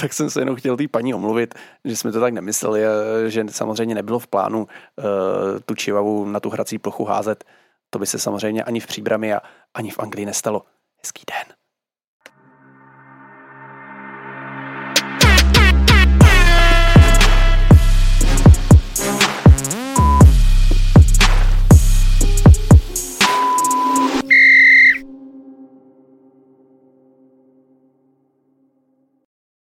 tak jsem se jenom chtěl té paní omluvit, že jsme to tak nemysleli, že samozřejmě nebylo v plánu uh, tu čivavu na tu hrací plochu házet. To by se samozřejmě ani v Příbrami a ani v Anglii nestalo. Hezký den.